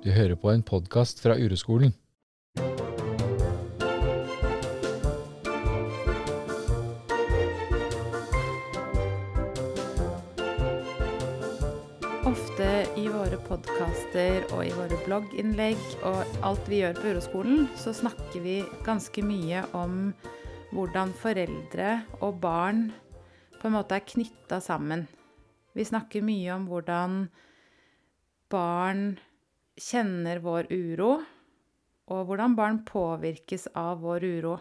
Du hører på en podkast fra Ureskolen. Ofte i våre podkaster og i våre blogginnlegg og alt vi gjør på Uroskolen, så snakker vi ganske mye om hvordan foreldre og barn på en måte er knytta sammen. Vi snakker mye om hvordan barn kjenner vår uro, og hvordan barn påvirkes av vår uro.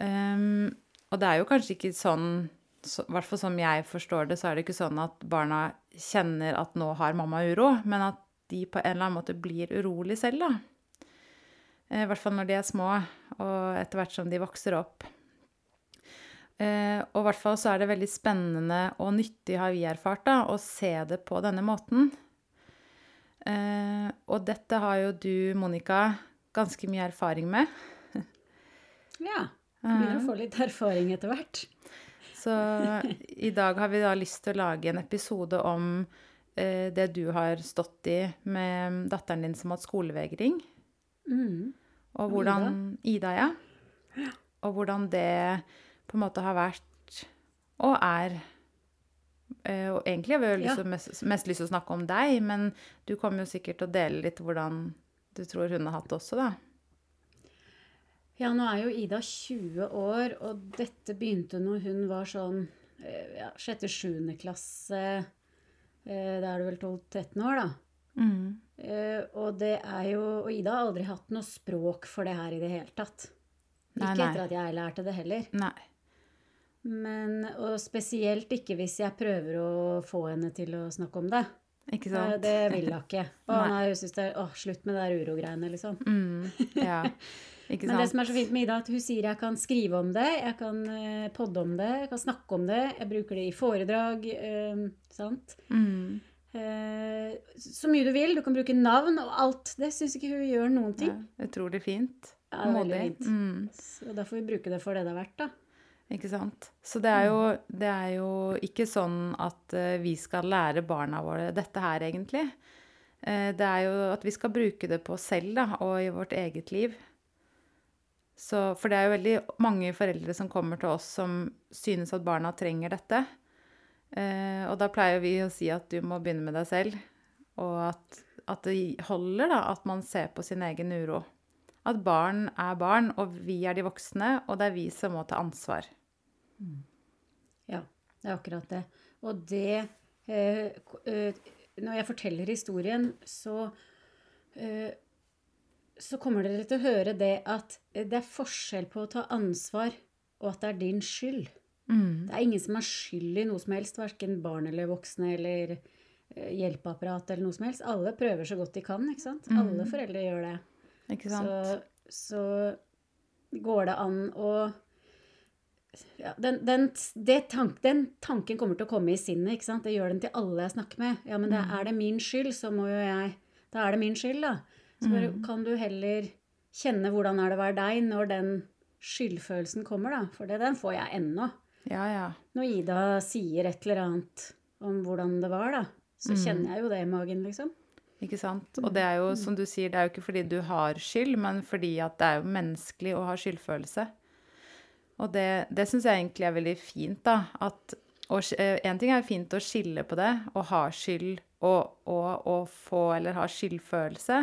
Um, og det er jo kanskje ikke sånn så, hvert fall som jeg forstår det, så er det ikke sånn at barna kjenner at nå har mamma uro, men at de på en eller annen måte blir urolig selv, da. Eh, I hvert fall når de er små, og etter hvert som de vokser opp. Eh, og i hvert fall så er det veldig spennende og nyttig, har vi erfart, da, å se det på denne måten. Eh, og dette har jo du, Monica, ganske mye erfaring med. Ja. Begynner å få litt erfaring etter hvert. Så i dag har vi da lyst til å lage en episode om eh, det du har stått i med datteren din som har hatt skolevegring. Mm. Og hvordan Ida, ja. Og hvordan det på en måte har vært og er Og egentlig har vi jo lyst til, mest, mest lyst til å snakke om deg, men du kommer jo sikkert til å dele litt hvordan du tror hun har hatt det også, da. Ja, nå er jo Ida 20 år, og dette begynte når hun var sånn eh, ja, sjette-sjuende klasse. Eh, Da er du vel 12-13 år, da. Mm. Eh, Og det er jo Og Ida har aldri hatt noe språk for det her i det hele tatt. Nei, Ikke nei. etter at jeg lærte det heller. Nei. Men, og spesielt ikke hvis jeg prøver å få henne til å snakke om det. Ikke sant? det vil hun ikke. Og Nei. nei, hun syns det er åh, slutt med det der urogreiene, liksom. Mm, ja. Ikke sant? Men det som er så fint med Ida, at hun sier jeg kan skrive om det, jeg kan eh, podde om det, jeg kan snakke om det, jeg bruker det i foredrag. Øh, sant? mm. Eh, så mye du vil. Du kan bruke navn og alt. Det syns ikke hun gjør noen ting. ja. Utrolig fint. Ja, det er veldig fint. Mm. Så da får vi bruke det for det det er verdt, da. Ikke sant. Så det er jo, det er jo ikke sånn at eh, vi skal lære barna våre dette her, egentlig. Eh, det er jo at vi skal bruke det på oss selv, da, og i vårt eget liv. Så, for det er jo veldig mange foreldre som kommer til oss som synes at barna trenger dette. Eh, og da pleier vi å si at du må begynne med deg selv, og at, at det holder, da, at man ser på sin egen uro. At barn er barn, og vi er de voksne, og det er vi som må ta ansvar. Ja, det er akkurat det. Og det eh, eh, Når jeg forteller historien, så eh, så kommer dere til å høre det at det er forskjell på å ta ansvar og at det er din skyld. Mm. Det er ingen som er skyld i noe som helst, verken barn eller voksne eller hjelpeapparat eller noe som helst. Alle prøver så godt de kan, ikke sant? Alle foreldre gjør det. Ikke sant? Så, så går det an å ja, den, den, det tank, den tanken kommer til å komme i sinnet. ikke sant? Det gjør den til alle jeg snakker med. Ja, men det, er det min skyld, så må jo jeg Da er det min skyld, da. Så bare, kan du heller kjenne hvordan er det å være deg når den skyldfølelsen kommer, da. For det, den får jeg ennå. Ja, ja. Når Ida sier et eller annet om hvordan det var, da, så kjenner jeg jo det i magen, liksom. Ikke sant? Og det er jo, som du sier, det er jo ikke fordi du har skyld, men fordi at det er jo menneskelig å ha skyldfølelse. Og det, det syns jeg egentlig er veldig fint, da. At Én ting er fint å skille på det, å ha skyld og, og, og få eller ha skyldfølelse.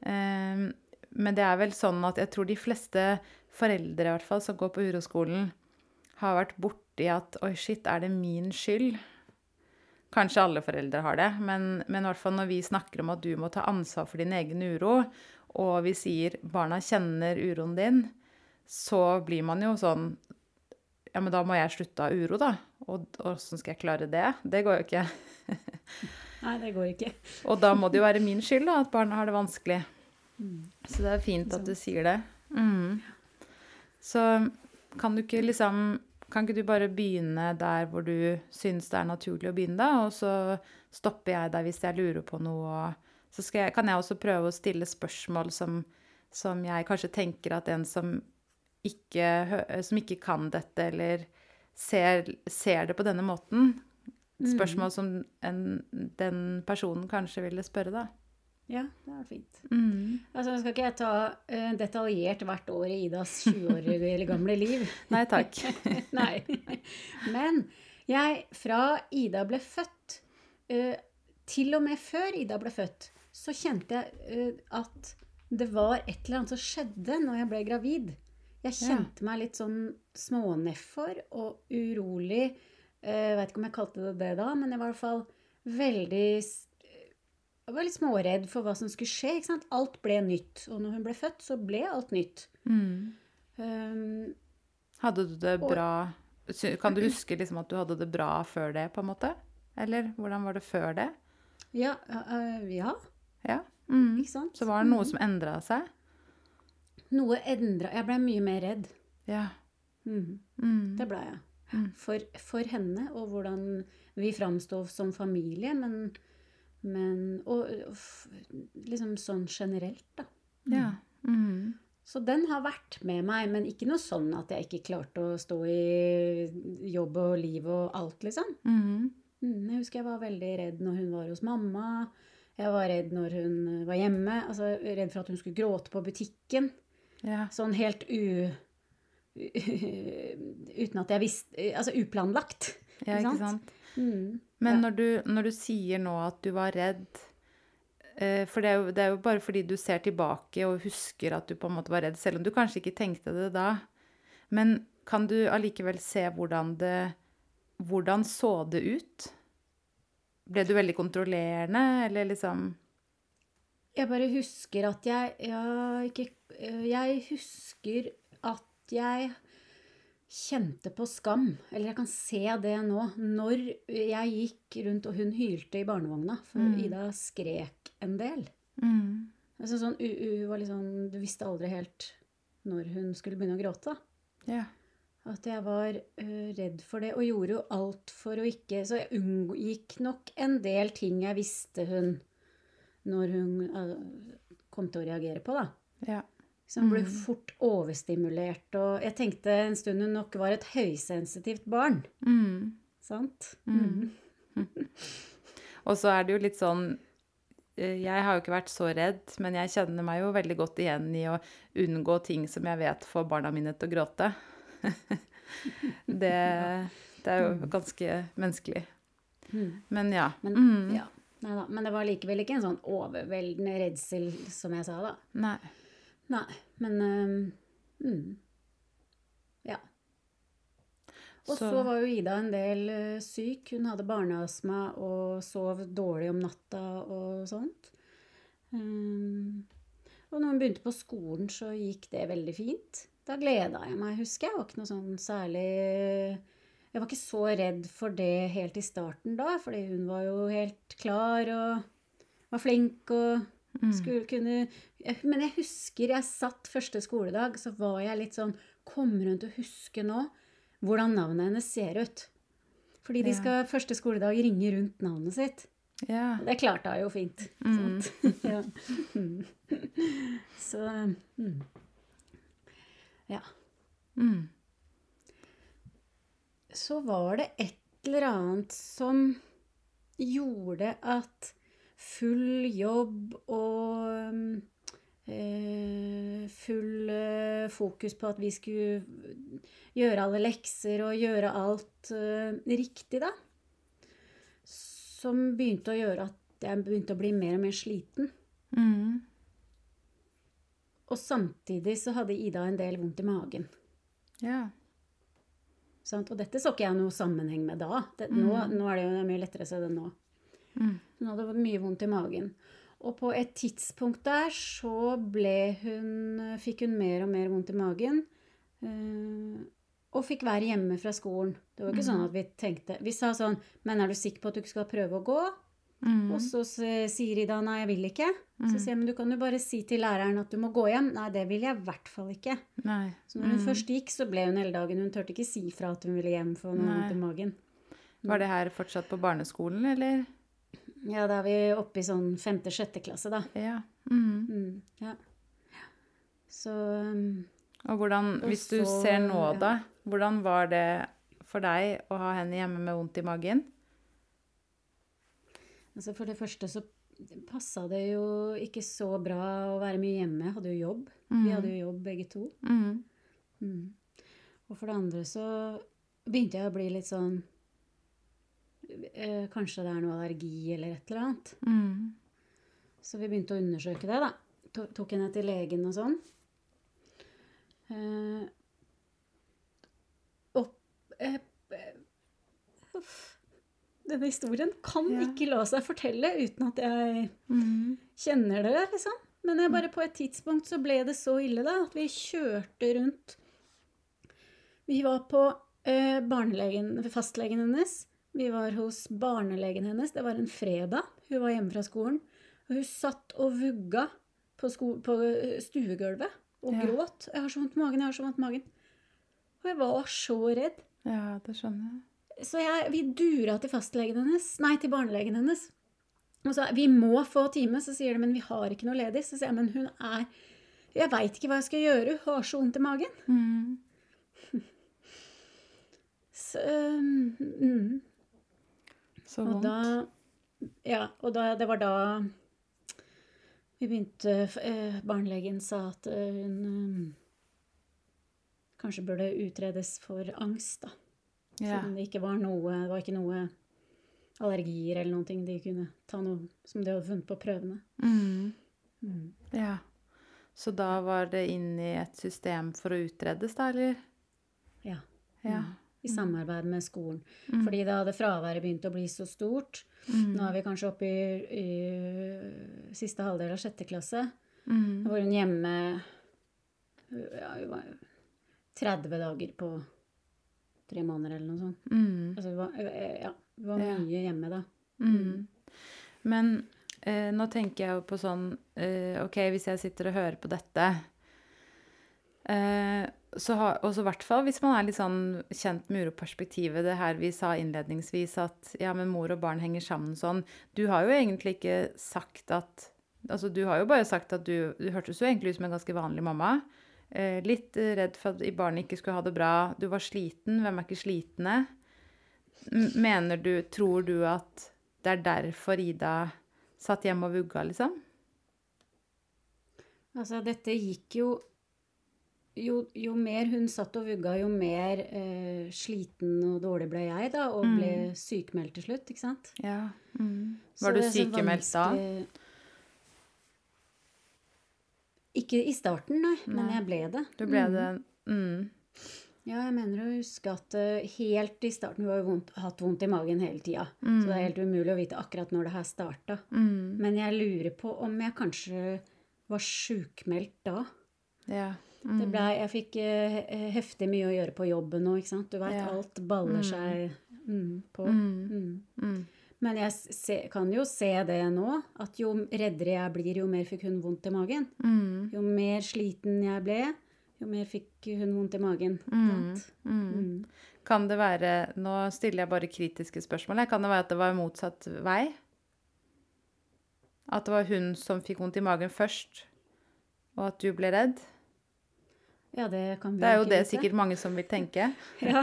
Um, men det er vel sånn at jeg tror de fleste foreldre i hvert fall som går på uroskolen, har vært borti at Oi, shit, er det min skyld? Kanskje alle foreldre har det, men, men i hvert fall når vi snakker om at du må ta ansvar for din egen uro, og vi sier barna kjenner uroen din, så blir man jo sånn Ja, men da må jeg slutte av uro, da. Og åssen skal jeg klare det? Det går jo ikke. Nei, det går ikke. Og da må det jo være min skyld da, at barna har det vanskelig. Så det er fint at du sier det. Mm. Så kan du ikke liksom Kan ikke du bare begynne der hvor du syns det er naturlig å begynne, da? Og så stopper jeg deg hvis jeg lurer på noe. Og så jeg, kan jeg også prøve å stille spørsmål som, som jeg kanskje tenker at en som ikke, som ikke kan dette, eller ser, ser det på denne måten, Spørsmål som en, den personen kanskje ville spørre, da. Ja, det er fint. Mm. Altså, nå skal ikke jeg ta uh, detaljert hvert år i Idas 20 år eller gamle liv. Nei takk. Nei. Men jeg, fra Ida ble født, uh, til og med før Ida ble født, så kjente jeg uh, at det var et eller annet som skjedde når jeg ble gravid. Jeg Ja. kjente meg litt sånn smånedfor og urolig. Eh, Jeg vet ikke om jeg kalte det det da, men jeg var i hvert fall veldig Jeg var litt småredd for hva som skulle skje. ikke sant? Alt ble nytt. Og når hun ble født, så ble alt nytt. Mm. Um, Hadde du det bra Kan du huske liksom at du hadde det bra før det, på en måte? Eller hvordan var det før det? ja, Uh, ja, Ja. Mm. ikke sant? Så var det noe som endra seg? Noe endra Jeg ble mye mer redd. Ja. Mm. Mm. Det ble jeg. Mm. For, for henne, og hvordan vi framstår som familie, men, men Og f- liksom sånn generelt, da. Ja. Mm. Så den har vært med meg, men ikke noe sånn at jeg ikke klarte å stå i jobb og liv og alt, liksom. Mm. Mm, Jeg husker jeg var veldig redd når hun var hos mamma. Jeg var redd når hun var hjemme. Altså Redd for at hun skulle gråte på butikken. Ja. Sånn helt u... Uten at jeg visste Altså uplanlagt. ja, Ikke sant? Mm. Men Ja. når, du, når du sier nå at du var redd eh, For det er, jo, det er jo bare fordi du ser tilbake og husker at du på en måte var redd, selv om du kanskje ikke tenkte det da. Men kan du allikevel se hvordan det Hvordan så det ut? Ble du veldig kontrollerende, eller liksom Jeg bare husker at jeg Ja, ikke Jeg husker at jeg kjente på skam. Eller jeg kan se det nå. Når jeg gikk rundt og hun hylte i barnevogna, for Mm. Ida skrek en del. mm. Altså sånn, u- u- sånn, du visste aldri helt når hun skulle begynne å gråte. Ja. At jeg var uh, redd for det, og gjorde jo alt for å ikke Så jeg unngikk nok en del ting jeg visste hun Når hun ø, kom til å reagere på, da. ja. Så hun ble Mm. fort overstimulert, og jeg tenkte en stund hun nok var et høysensitivt barn. Mm. Sant? Mm. Og så er det jo litt sånn eh, Jeg har jo ikke vært så redd, men jeg kjenner meg jo veldig godt igjen i å unngå ting som jeg vet får barna mine til å gråte. det, det er jo ganske menneskelig. Mm. Men ja. Men, mm. Ja. Neida, men det var likevel ikke en sånn overveldende redsel, som jeg sa, da. Nei. Nei, men øhm, mm. Ja. Og så, Så- var jo Ida en del uh, syk. Hun hadde barneastma og sov dårlig om natta og sånt. Um, og når hun begynte på skolen, så gikk det veldig fint. Da gleda jeg meg, husker jeg. Det var ikke noe sånn særlig Jeg var ikke så redd for det helt i starten da, fordi hun var jo helt klar og var flink og Mm. skulle kunne Men jeg husker jeg satt første skoledag, så var jeg litt sånn Kommer hun til å huske nå hvordan navnet hennes ser ut? Fordi de Ja. skal første skoledag ringe rundt navnet sitt. Ja. Det klarte hun jo fint. Mm. Ja. Mm. Så mm. Ja. Mm. Så var det et eller annet som gjorde at full jobb og eh, full eh, fokus på at vi skulle gjøre alle lekser og gjøre alt eh, riktig, da. Som begynte å gjøre at jeg begynte å bli mer og mer sliten. Mm. Og samtidig så hadde Ida en del vondt i magen. Ja. Sant? Og dette så ikke jeg noe sammenheng med da. Det, nå, nå er det jo mye lettere å se det nå. Mm. Hun hadde mye vondt i magen. Og på et tidspunkt der så ble hun Fikk hun mer og mer vondt i magen. Øh, og fikk være hjemme fra skolen. Det var ikke sånn at vi tenkte Vi sa sånn Men er du sikker på at du ikke skal prøve å gå? Mm. Og så sier Ida nei, jeg vil ikke. Så sier jeg men du kan jo bare si til læreren at du må gå hjem. Nei, det vil jeg i hvert fall ikke. Nei. Så når hun først gikk, så ble hun hele dagen Hun turte ikke si fra at hun ville hjem for noe vondt i magen. Var det her fortsatt på barneskolen, eller? Ja, da er vi oppe i sånn femte-sjette klasse, da. Ja. Mm. Mm, ja. Så um, Og hvordan, hvis du så- ser nå, da, hvordan var det for deg å ha henne hjemme med vondt i magen? Altså for det første så passa det jo ikke så bra å være mye hjemme. Jeg hadde jo jobb. Vi hadde jo jobb begge to. Mm. Mm. Og for det andre så begynte jeg å bli litt sånn øh, Kanskje det er noe allergi eller et eller annet. Mm. Så vi begynte å undersøke det, da. To- Tok henne til legen og sånn. Eh, og eh, eh, uff. Denne historien kan Ja. ikke la seg fortelle uten at jeg Mm. kjenner det, liksom. Men jeg bare på et tidspunkt så ble det så ille da, at vi kjørte rundt. Vi var på eh, barnelegen, fastlegen hennes. Vi var hos barnelegen hennes. Det var en fredag. Hun var hjemme fra skolen. Og hun satt og vugga på, på eh, stuegulvet og Ja. gråt. 'Jeg har så vondt i magen, jeg har så vondt i magen'. Og jeg var så redd. Ja, det skjønner jeg. Så jeg, vi dura til fastlegen hennes, nei, til barnelegen hennes. Og sa vi må få time, så sier de men vi har ikke noe ledig. Så sier jeg men hun er Jeg veit ikke hva jeg skal gjøre, hun har så vondt i magen. Mm. Så, mm, Så og vondt. da Ja, og da, det var da vi begynte eh, Barnelegen sa at eh, hun eh, kanskje burde utredes for angst, da. Ja. Siden det ikke var noe Det var ikke noe allergier eller noen ting. De kunne ta noe som de hadde funnet på prøvene. Mm. Mm. ja. Så da var det inn i et system for å utredes, da, eller? Ja. Ja. Mm. I samarbeid med skolen. Mm. Fordi da hadde fraværet begynt å bli så stort. Mm. Nå er vi kanskje oppe i, i siste halvdel av sjette klasse. Mm. Da var hun hjemme ja, hun var 30 dager på tre måneder eller noe sånt. Mm. Altså, hun var, ja, hun var mye hjemme da. Mm. Men eh, nå tenker jeg jo på sånn eh, Ok, hvis jeg sitter og hører på dette eh, så har, Og så i hvert fall hvis man er litt sånn kjent med uroperspektivet, det her vi sa innledningsvis, at ja, men mor og barn henger sammen sånn. Du har jo egentlig ikke sagt at Altså, du har jo bare sagt at du Du hørtes jo egentlig ut som en ganske vanlig mamma. Eh, litt eh, redd for at barnet ikke skulle ha det bra. Du var sliten. Hvem er ikke slitne? Mener du Tror du at det er derfor Ida satt hjemme og vugga, liksom? Altså, dette gikk jo jo, jo mer hun satt og vugga, jo mer eh, sliten og dårlig ble jeg, da, og ble sykemeldt til slutt, ikke sant? Ja. Mm. Var du det er så sykemeldt da? vanskelig- Ikke i starten, nei, men Nei. jeg ble det. Du ble Mm. det mm. Ja, jeg mener å huske at eh, helt i starten Hun har jo hatt vondt i magen hele tida, så det er helt umulig å vite akkurat når det her starta. Mm. Men jeg lurer på om jeg kanskje var sjukmeldt da. Ja. Det Mm. ble, jeg fikk eh, heftig mye å gjøre på jobben nå, ikke sant. Du veit, Ja. alt baller seg mm, på. Men jeg se, kan jo se det nå, at jo reddere jeg blir, jo mer fikk hun vondt i magen. Mm. Jo mer sliten jeg ble, jo mer fikk hun vondt i magen. Mm. Mm. Mm. Kan det være Nå stiller jeg bare kritiske spørsmål. Kan det være at det var motsatt vei? At det var hun som fikk vondt i magen først, og at du ble redd? Ja, det kan vi Det er jo det vite. sikkert mange som vil tenke. Ja,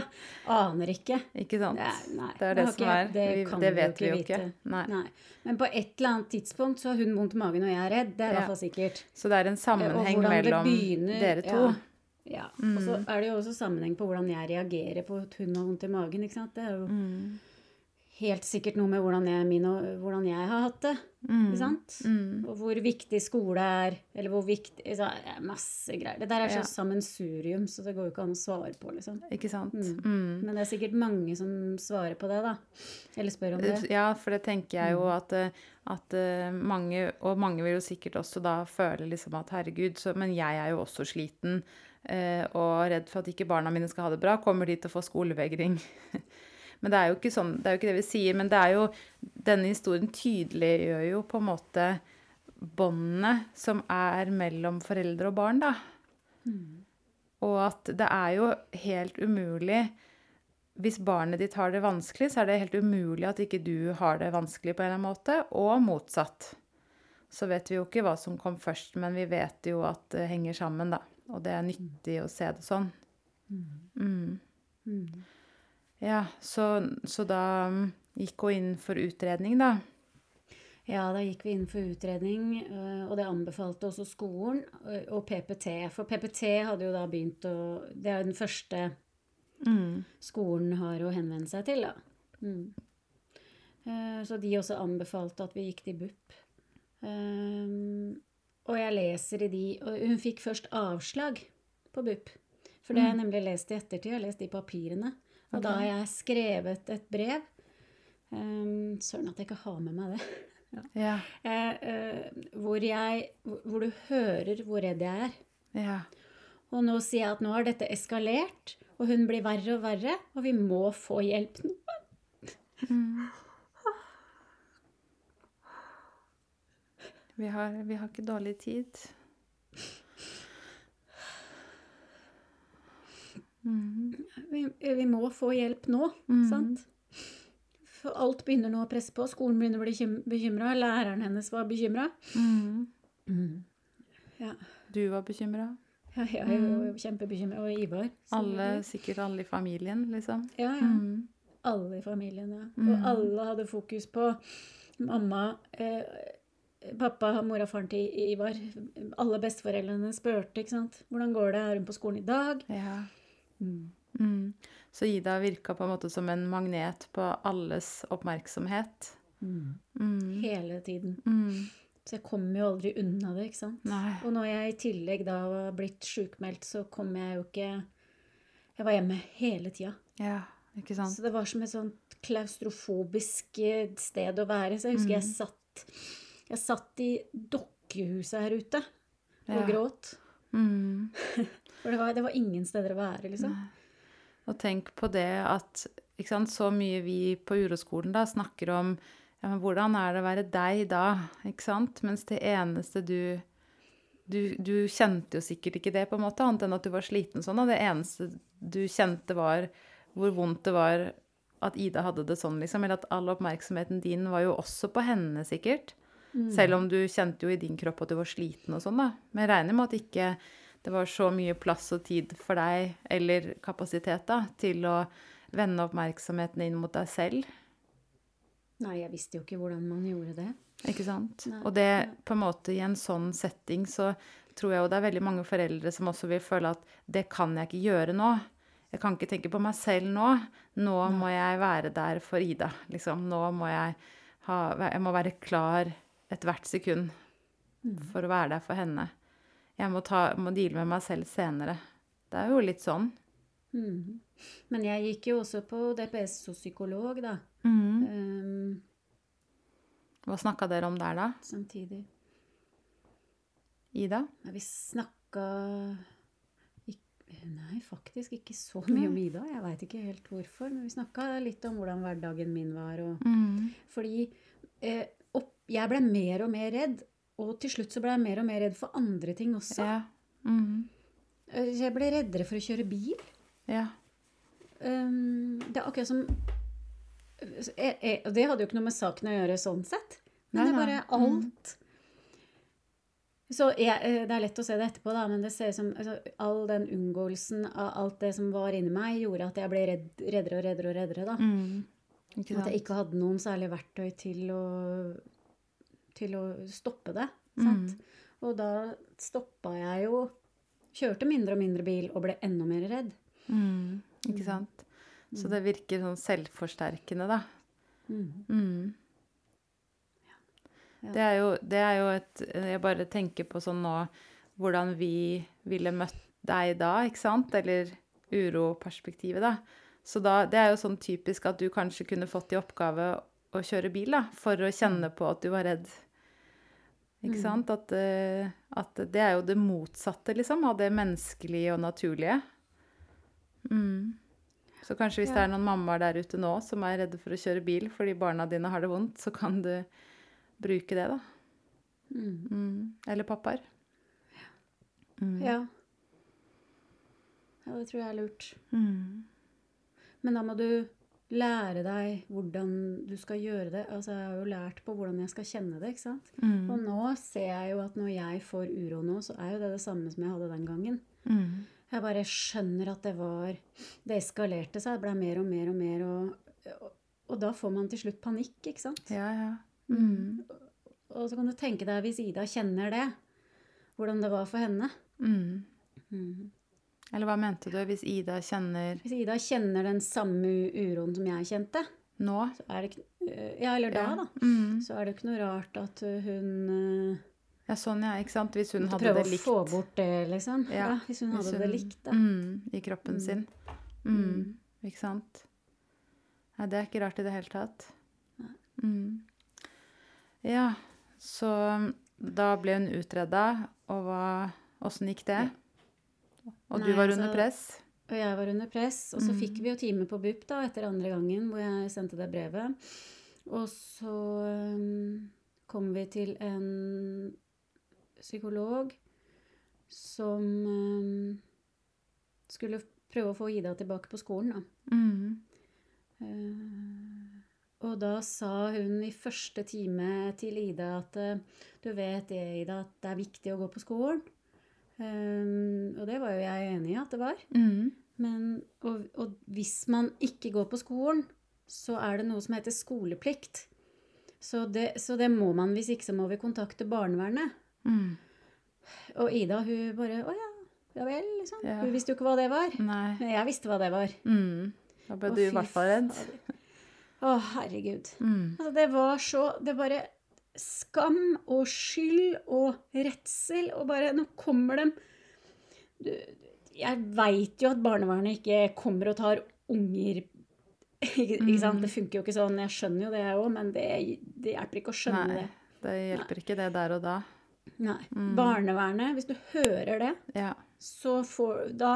aner ikke. Ikke sant? Er- nei, det er det det som er. det Vi, det vet vi jo ikke. Nei. Nei. Men på et eller annet tidspunkt så har hun vondt i magen, og jeg er redd. Det er Ja. hvert fall sikkert. Så det er en sammenheng mellom begynner- dere to. Ja. Ja. Og så er det jo også sammenheng på hvordan jeg reagerer på at hun har vondt i magen. ikke sant? Det er jo Mm. Helt sikkert noe med hvordan jeg, min, og, hvordan jeg har hatt det. Ikke sant? Mm. Og hvor viktig skole er, eller hvor viktig så, Masse greier. Det der er så Ja. sammensurium, så det går jo ikke an å svare på, liksom. Ikke sant? Mm. Mm. Men det er sikkert mange som svarer på det, da. Eller spør om det. Ja, for det tenker jeg Mm. jo at, eh, at eh, mange, og mange vil jo sikkert også da føle liksom at herregud, så, men jeg er jo også sliten eh, og redd for at ikke barna mine skal ha det bra, kommer de til å få skolevegring. Men det er jo ikke sånn, det er jo ikke det vi sier, men det er jo, denne historien tydeliggjør jo på en måte båndene som er mellom foreldre og barn, da. Og at det er jo helt umulig Hvis barnet ditt har det vanskelig, så er det helt umulig at ikke du har det vanskelig på en eller annen måte, og motsatt. Så vet vi jo ikke hva som kom først, men vi vet jo at det henger sammen, da. Og det er nyttig å se det sånn. Mm. Mm. Ja, så, så da mm, gikk hun inn for utredning, da. Ja, da gikk vi inn for utredning, øh, og det anbefalte også skolen øh, og PPT. For PPT hadde jo da begynt å Det er jo den første Mm. skolen har å henvende seg til, da. Mm. Eh, Så de også anbefalte at vi gikk til BUP. Og jeg leser i de Og hun fikk først avslag på BUP. For det har jeg nemlig lest i ettertid. Jeg har lest de papirene. Og da har jeg skrevet et brev. Um, Søren at jeg ikke har med meg det. Ja. Eh, eh, hvor, jeg, hvor du hører hvor redd jeg er. Ja. Og nå sier jeg at nå har dette eskalert, og hun blir verre og verre, og vi må få hjelp nå. Vi har, vi har ikke dårlig tid. Mhm. Vi, vi må få hjelp nå, mm. sant? For alt begynner nå å presse på. Skolen begynner å bli bekymra. Læreren hennes var bekymra. Mm. Ja. Du var bekymra? Ja, jeg var jo kjempebekymra. Og Ivar. Alle, sikkert alle i familien, liksom? Ja, ja. Mhm. Alle i familien, ja. Mm. Og alle hadde fokus på mamma, eh, pappa, og faren til Ivar. Alle besteforeldrene spurte, ikke sant. Hvordan går det? Er hun på skolen i dag? Ja. Mm. Mm. Så Ida virka på en måte som en magnet på alles oppmerksomhet. Mm. Mm. Hele tiden. Mm. Så jeg kom jo aldri unna det, ikke sant. Nei. Og når jeg i tillegg da var blitt sjukmeldt, så kom jeg jo ikke Jeg var hjemme hele tida. Ja, ikke sant? Så det var som et sånt klaustrofobisk eh, sted å være. Så jeg husker jeg satt Jeg satt i dokkehuset her ute og Ja. gråt. Mm. For det var, det var ingen steder å være, liksom. Og tenk på det at sant, så mye vi på uroskolen da snakker om ja, men hvordan er det å være deg da, ikke sant? Mens det eneste du, du Du kjente jo sikkert ikke det, på en måte, annet enn at du var sliten sånn. Og det eneste du kjente, var hvor vondt det var at Ida hadde det sånn, liksom. Eller at all oppmerksomheten din var jo også på henne, sikkert. Selv om du kjente jo i din kropp at du var sliten og sånn, da. Men jeg regner med at ikke det var så mye plass og tid for deg, eller kapasitet, da, til å vende oppmerksomheten inn mot deg selv. Nei, jeg visste jo ikke hvordan man gjorde det. Ikke sant? Nei, Og det på en måte i en sånn setting så tror jeg jo det er veldig mange foreldre som også vil føle at det kan jeg ikke gjøre nå. Jeg kan ikke tenke på meg selv nå. Nå må jeg være der for Ida, liksom. Nå må jeg ha Jeg må være klar ethvert sekund for å være der for henne. Jeg må, ta, må deale med meg selv senere. Det er jo litt sånn. Mm. Men jeg gikk jo også på DPS og psykolog, da. Mm. Um, Hva snakka dere om der, da? samtidig. Ida? Vi snakka Nei, faktisk ikke så mye om Ida. Jeg veit ikke helt hvorfor. Men vi snakka litt om hvordan hverdagen min var. Og, Mm. fordi eh, jeg ble mer og mer redd. Og til slutt så ble jeg mer og mer redd for andre ting også. Ja. Mm. -hmm. Jeg ble reddere for å kjøre bil. Ja. Um, det er akkurat som jeg, jeg, og Det hadde jo ikke noe med saken å gjøre sånn sett. Men Nei, det er bare alt. Så jeg, eh, Det er lett å se det etterpå, da, men det ser ut som altså, all den unngåelsen av alt det som var inni meg, gjorde at jeg ble redd, reddere og reddere og reddere. da. Mm. At jeg ikke hadde noen særlig verktøy til å, til å stoppe det. Mm. Og da stoppa jeg jo Kjørte mindre og mindre bil og ble enda mer redd. Mm. Ikke sant? Så det virker sånn selvforsterkende, da. Mm. Mm. Ja. Det, er jo, det er jo et Jeg bare tenker på sånn nå hvordan vi ville møtt deg da, ikke sant? Eller uroperspektivet, da. Så da, det er jo sånn typisk at du kanskje kunne fått i oppgave å kjøre bil, da, for å kjenne på at du var redd. Ikke Mm. sant? At, eh, at det er jo det motsatte, liksom, av det menneskelige og naturlige. Mm. Så kanskje hvis det er noen mammaer der ute nå som er redde for å kjøre bil fordi barna dine har det vondt, så kan du bruke det, da. Mm. Mm. Eller pappaer. Mm. Ja. Ja, det tror jeg er lurt. Mm. Men da må du lære deg hvordan du skal gjøre det. Altså, jeg har jo lært på hvordan jeg skal kjenne det, ikke sant? Mm. Og nå ser jeg jo at når jeg får uro nå, så er jo det det samme som jeg hadde den gangen. Mm. Jeg bare skjønner at det var Det eskalerte seg, det ble mer og mer og mer, og, og, og da får man til slutt panikk, ikke sant? Ja, ja. Mm. og så kan du tenke deg hvis Ida kjenner det, hvordan det var for henne. Mm. Mm. Eller hva mente du hvis Ida kjenner Hvis Ida kjenner den samme uroen som jeg kjente, nå? ikke øh, Ja, eller da, Ja. da. Mm. Så er det ikke noe rart at hun øh, Ja, sånn, ja. Ikke sant? Hvis hun hadde det likt. prøve å få bort det, liksom. Ja, Ja, hvis hun Hvis hadde det likt, da. Mm, I kroppen Mm. sin. Mm. Ikke sant? Nei, det er ikke rart i det hele tatt. Mm. Ja, så da ble hun utreda, og Åssen gikk det? Og du Nei, var altså- under press? Og jeg var under press. Og så Mm. fikk vi jo time på BUP da, etter andre gangen hvor jeg sendte det brevet. Og så øhm, kom vi til en psykolog som øhm, skulle prøve å få Ida tilbake på skolen, da. Mm. Eh, og da sa hun i første time til Ida at eh, du vet det, Ida, at det er viktig å gå på skolen. Eh, og det var jo jeg enig i at det var. Mm. Men, og, og hvis man ikke går på skolen, så er det noe som heter skoleplikt. Så det, så det må man. Hvis ikke så må vi kontakte barnevernet. Mm. Og Ida hun bare Å ja, ja vel, liksom. Ja. Hun visste jo ikke hva det var. Nei. Men jeg visste hva det var. Mm. Da ble Å, du i hvert fall redd. Å, herregud. Mm. Altså, det var så Det bare Skam og skyld og redsel og bare Nå kommer de Jeg veit jo at barnevernet ikke kommer og tar unger ikke, ikke sant? Det funker jo ikke sånn. Jeg skjønner jo det, jeg òg, men det, det hjelper ikke å skjønne Nei, det. det hjelper ikke det der og da. Nei. Mm. Barnevernet, hvis du hører det, Ja. så får da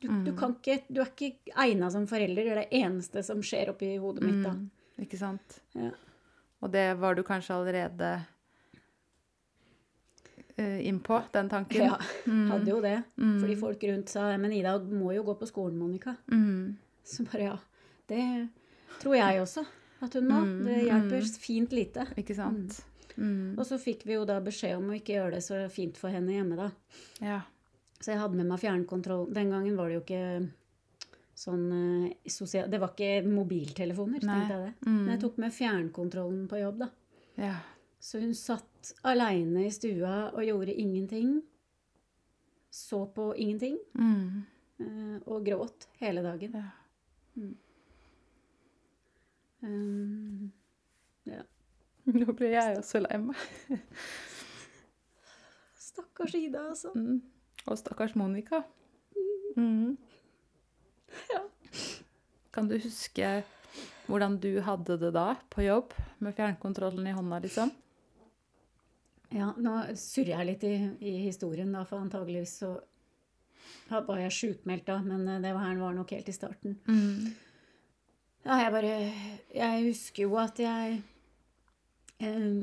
du, du Mm. kan ikke Du er ikke egna som forelder. Det er det eneste som skjer oppi hodet mitt da. Mm. Ikke sant? Ja. Og det var du kanskje allerede uh, innpå, den tanken? Ja, Mm. hadde jo det. Mm. Fordi folk rundt sa Men Ida må jo gå på skolen, Monica. Mm. Så bare ja. Det tror jeg også at hun må. Mm, Det hjelper mm. fint lite. Ikke sant? Mm. Og så fikk vi jo da beskjed om å ikke gjøre det så fint for henne hjemme, da. Ja. Så jeg hadde med meg fjernkontroll. Den gangen var det jo ikke sånn eh, sosial... Det var ikke mobiltelefoner, Nei. tenkte jeg det. Mm. Men jeg tok med fjernkontrollen på jobb, da. ja. Så hun satt aleine i stua og gjorde ingenting. Så på ingenting. Mm. eh, Og gråt hele dagen. ja. Um, ja. Nå ble jeg også lei meg. Stakkars Ida, altså. Mm. Og stakkars Monica. Mm. Ja. Kan du huske hvordan du hadde det da på jobb, med fjernkontrollen i hånda, liksom? Ja, nå surrer jeg litt i, i historien, da, for antageligvis så var jeg sjukmeldt da, men eh, det var her var nok helt i starten. Mm. Ja, jeg bare Jeg husker jo at jeg eh,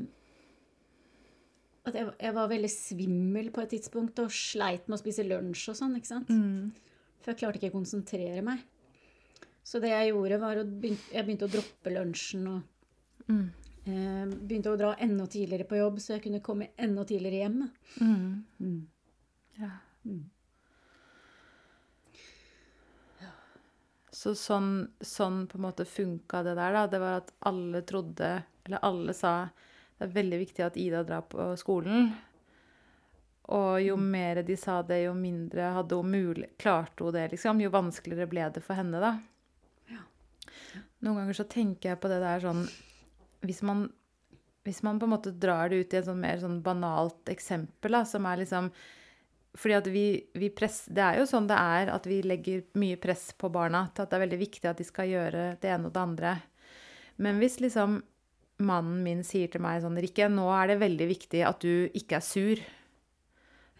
At jeg, jeg var veldig svimmel på et tidspunkt og sleit med å spise lunsj og sånn, ikke sant? Mm. For jeg klarte ikke å konsentrere meg. Så det jeg gjorde, var å begynne, jeg begynte å droppe lunsjen og Mm. eh, begynte å dra enda tidligere på jobb, så jeg kunne komme enda tidligere hjem. Mm. Ja. Mm. Så sånn, sånn på en måte funka det der, da. Det var at alle trodde, eller alle sa, det er veldig viktig at Ida drar på skolen. Og jo mer de sa det, jo mindre hadde hun mulig, klarte hun det, liksom. Jo vanskeligere ble det for henne, da. Ja. Noen ganger så tenker jeg på det der sånn Hvis man, hvis man på en måte drar det ut i et sånn mer sånn banalt eksempel, da, som er liksom fordi at vi, vi press, Det er jo sånn det er at vi legger mye press på barna til at det er veldig viktig at de skal gjøre det ene og det andre. Men hvis liksom mannen min sier til meg sånn Rikke, nå er det veldig viktig at du ikke er sur.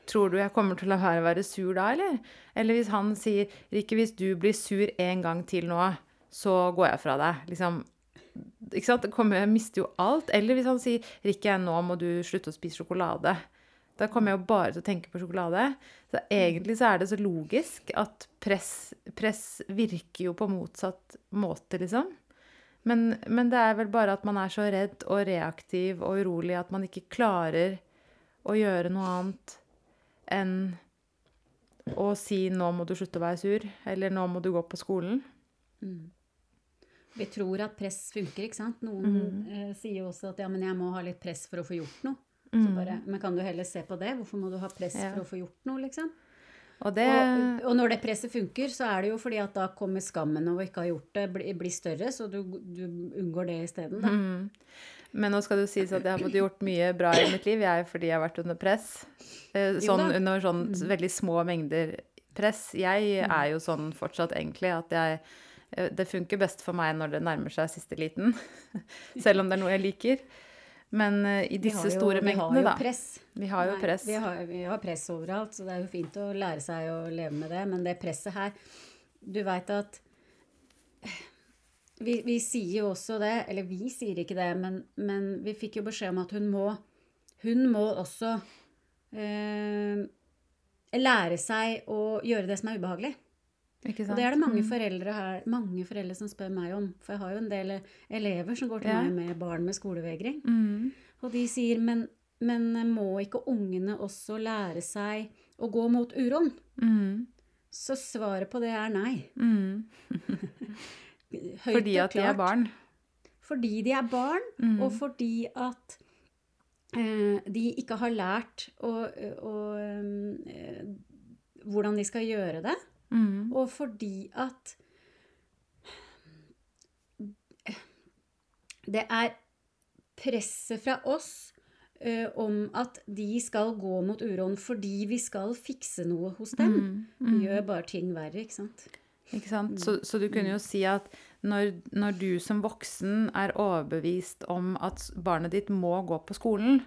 Tror du jeg kommer til å la være være sur da, eller? Eller hvis han sier Rikke, hvis du blir sur en gang til nå, så går jeg fra deg. Liksom, ikke sant? Kommer, jeg mister jo alt. Eller hvis han sier Rikke, nå må du slutte å spise sjokolade. Da kommer jeg jo bare til å tenke på sjokolade. Så egentlig så er det så logisk at press, press virker jo på motsatt måte, liksom. Men, men det er vel bare at man er så redd og reaktiv og urolig at man ikke klarer å gjøre noe annet enn å si 'nå må du slutte å være sur', eller 'nå må du gå på skolen'. Mm. vi tror at press funker, ikke sant. Noen eh, sier jo også at ja, men jeg må ha litt press for å få gjort noe. Så bare, men kan du heller se på det? Hvorfor må du ha press Ja. for å få gjort noe, liksom? Og det Og, og når det presset funker, så er det jo fordi at da kommer skammen over å ikke ha gjort det, bli, bli større, så du, du unngår det isteden, da. Mm. Men nå skal det sies at jeg har fått gjort mye bra i mitt liv, jeg, fordi jeg har vært under press. Eh, Sånn under sånn veldig små mengder press. Jeg er jo sånn fortsatt egentlig at jeg eh, Det funker best for meg når det nærmer seg siste liten. Selv om det er noe jeg liker. Men eh, i disse jo- store vi har mengdene, jo da. Press. Vi har jo Nei, press. Vi har, vi har press overalt, så det er jo fint å lære seg å leve med det. Men det presset her Du veit at vi, vi sier jo også det, eller vi sier ikke det, men, men vi fikk jo beskjed om at hun må Hun må også eh, lære seg å gjøre det som er ubehagelig. Og det er det mange Mm. foreldre her, mange foreldre som spør meg om. For jeg har jo en del elever som går til Ja. meg med barn med skolevegring. Mm. Og de sier, men, men må ikke ungene også lære seg å gå mot uroen? Mm. Så svaret på det er nei. Mm. Fordi at de er barn. Fordi de er barn, Mm. og fordi at eh, de ikke har lært å, å, eh, hvordan de skal gjøre det. Mm. Og fordi at det er presset fra oss eh, om at de skal gå mot uroen fordi vi skal fikse noe hos dem, Mm. Mm. gjør bare ting verre, ikke sant? Ikke sant? Så, så du kunne jo si at når, når du som voksen er overbevist om at barnet ditt må gå på skolen,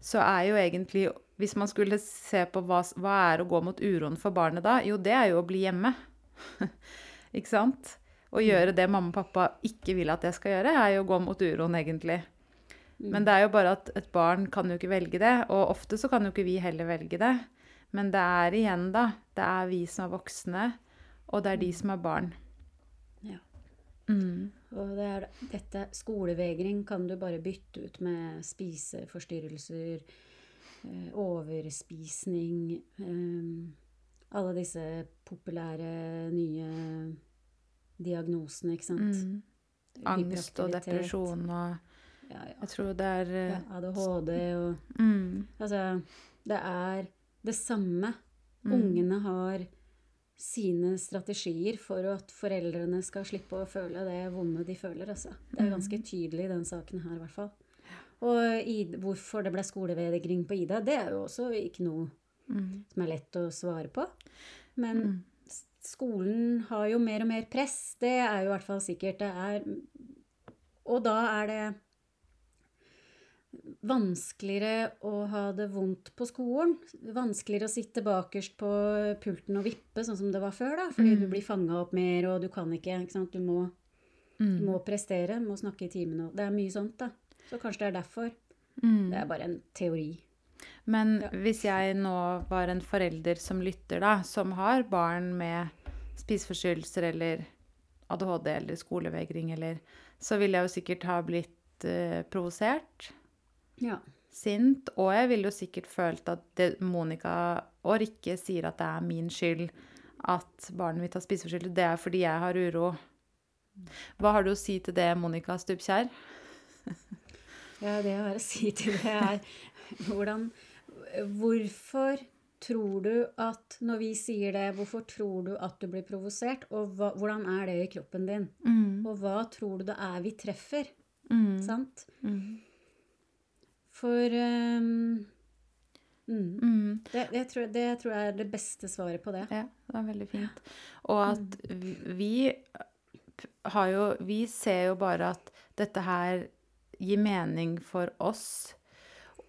så er jo egentlig Hvis man skulle se på hva, hva er å gå mot uroen for barnet da, jo, det er jo å bli hjemme. ikke sant? Å gjøre det mamma og pappa ikke vil at jeg skal gjøre, er jo å gå mot uroen, egentlig. Men det er jo bare at et barn kan jo ikke velge det, og ofte så kan jo ikke vi heller velge det. Men det er igjen, da. Det er vi som er voksne, og det er de som er barn. Ja. Mm. Og det er dette skolevegring kan du bare bytte ut med spiseforstyrrelser, overspisning eh, Alle disse populære nye diagnosene, ikke sant? Mm. Angst og depresjon og Ja, ja. Jeg tror det er ja, eh, ADHD og mm. Altså, det er det samme. Mm. Ungene har sine strategier for at foreldrene skal slippe å føle det vonde de føler. Altså. Det er Mm. ganske tydelig i den saken her, i hvert fall. Og hvorfor det ble skolevegring på Ida, det er jo også ikke noe Mm. som er lett å svare på. Men Mm. skolen har jo mer og mer press. Det er jo i hvert fall sikkert. Det er Og da er det vanskeligere å ha det vondt på skolen. Vanskeligere å sitte bakerst på pulten og vippe, sånn som det var før, da. Fordi du blir fanga opp mer, og du kan ikke. ikke sant? Du må, du Mm. må prestere, må snakke i timene. og Det er mye sånt, da. Så kanskje det er derfor. Mm. Det er bare en teori. Men Ja. hvis jeg nå var en forelder som lytter, da, som har barn med spiseforstyrrelser eller ADHD eller skolevegring eller Så ville jeg jo sikkert ha blitt uh, provosert, Ja. sint, og jeg ville jo sikkert følt at det Monica og Rikke sier at det er min skyld at barnet mitt har spiseforstyrrelser, det er fordi jeg har uro. Hva har du å si til det, Monica Stupkjær? Ja, det jeg har å si til det, er hvordan Hvorfor tror du at Når vi sier det, hvorfor tror du at du blir provosert? Og hva, hvordan er det i kroppen din? Mm. Og hva tror du det er vi treffer? Mm. Sant? Mm. For um, mm, Mm. det, det, tror, det tror jeg er det beste svaret på det. Ja, det er veldig fint. Og at vi- vi har jo Vi ser jo bare at dette her gir mening for oss,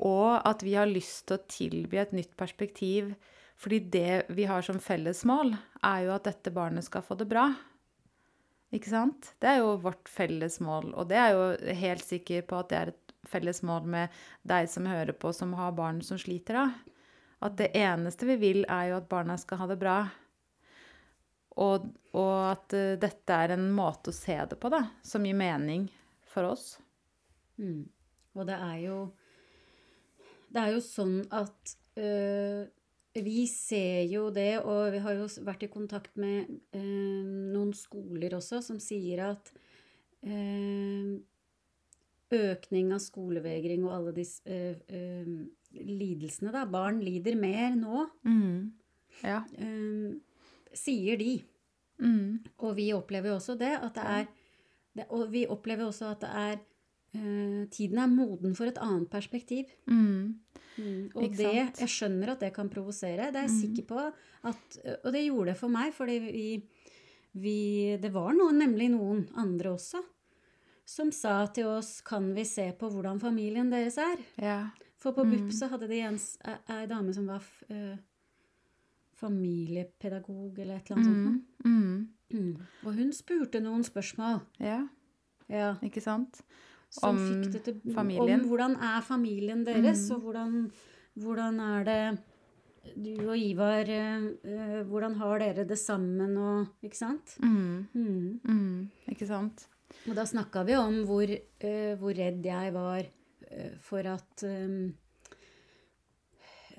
og at vi har lyst til å tilby et nytt perspektiv. Fordi det vi har som felles mål, er jo at dette barnet skal få det bra. Ikke sant? Det er jo vårt felles mål, og det er jo helt sikker på at det er et felles mål med deg som hører på, som har barn som sliter, da. At det eneste vi vil, er jo at barna skal ha det bra. Og, og at eh, dette er en måte å se det på, da, som gir mening for oss. Mm. Og det er jo Det er jo sånn at øh, vi ser jo det, og vi har jo vært i kontakt med øh, noen skoler også, som sier at øh, økning av skolevegring og alle disse lidelsene, da. Barn lider mer nå, Mm. Ja. sier de. Mm. Og vi opplever jo også det, at det er det, Og vi opplever også at det er eh, Tiden er moden for et annet perspektiv. Mm. Mm, og Ikke det, sant? jeg skjønner at det kan provosere. Det er jeg Mm. sikker på. At, og det gjorde det for meg, fordi vi, vi Det var noen, nemlig noen andre også, som sa til oss Kan vi se på hvordan familien deres er? Ja. For på Mm. BUP så hadde de en, ei- dame som var eh, familiepedagog eller et eller annet. Mm. sånt. Mm. Mm. Og hun spurte noen spørsmål. Ja, Ja, ikke sant? Som Om fikk det til, familien. Om hvordan er familien deres, Mm. og hvordan, hvordan er det du og Ivar eh, Hvordan har dere det sammen og Ikke sant? Mm. Mm. Mm. Ikke sant? Og da snakka vi om hvor, eh, hvor redd jeg var eh, for at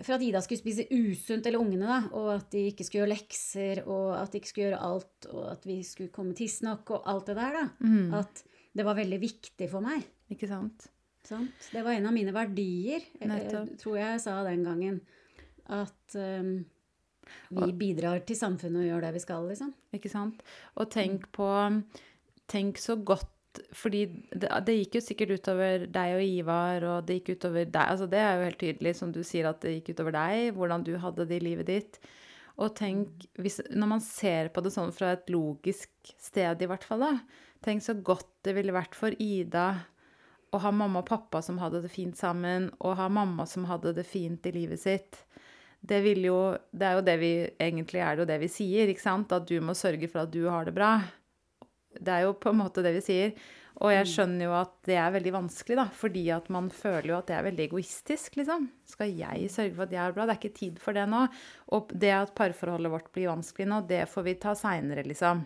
For at Ida skulle spise usunt, eller ungene, da, og at de ikke skulle gjøre lekser, og at de ikke skulle gjøre alt, og at vi skulle komme tidsnok, og alt det der, da. Mm. At det var veldig viktig for meg. Ikke sant? Sant? Det var en av mine verdier, eh, Nettopp. tror jeg jeg sa den gangen. At um, vi bidrar til samfunnet og gjør det vi skal, liksom. Ikke sant? Og tenk på Tenk så godt fordi det, det gikk jo sikkert utover deg og Ivar, og det gikk utover deg altså Det er jo helt tydelig, som du sier, at det gikk utover deg, hvordan du hadde det i livet ditt. Og tenk, hvis, når man ser på det sånn fra et logisk sted, i hvert fall, da Tenk så godt det ville vært for Ida å ha mamma og pappa som hadde det fint sammen, og ha mamma som hadde det fint i livet sitt. Det jo Det er jo det vi Egentlig er det jo det vi sier, ikke sant? At du må sørge for at du har det bra. Det er jo på en måte det vi sier. Og jeg skjønner jo at det er veldig vanskelig, da. Fordi at man føler jo at det er veldig egoistisk, liksom. Skal jeg sørge for at jeg har det bra? Det er ikke tid for det nå. Og det at parforholdet vårt blir vanskelig nå, det får vi ta seinere, liksom.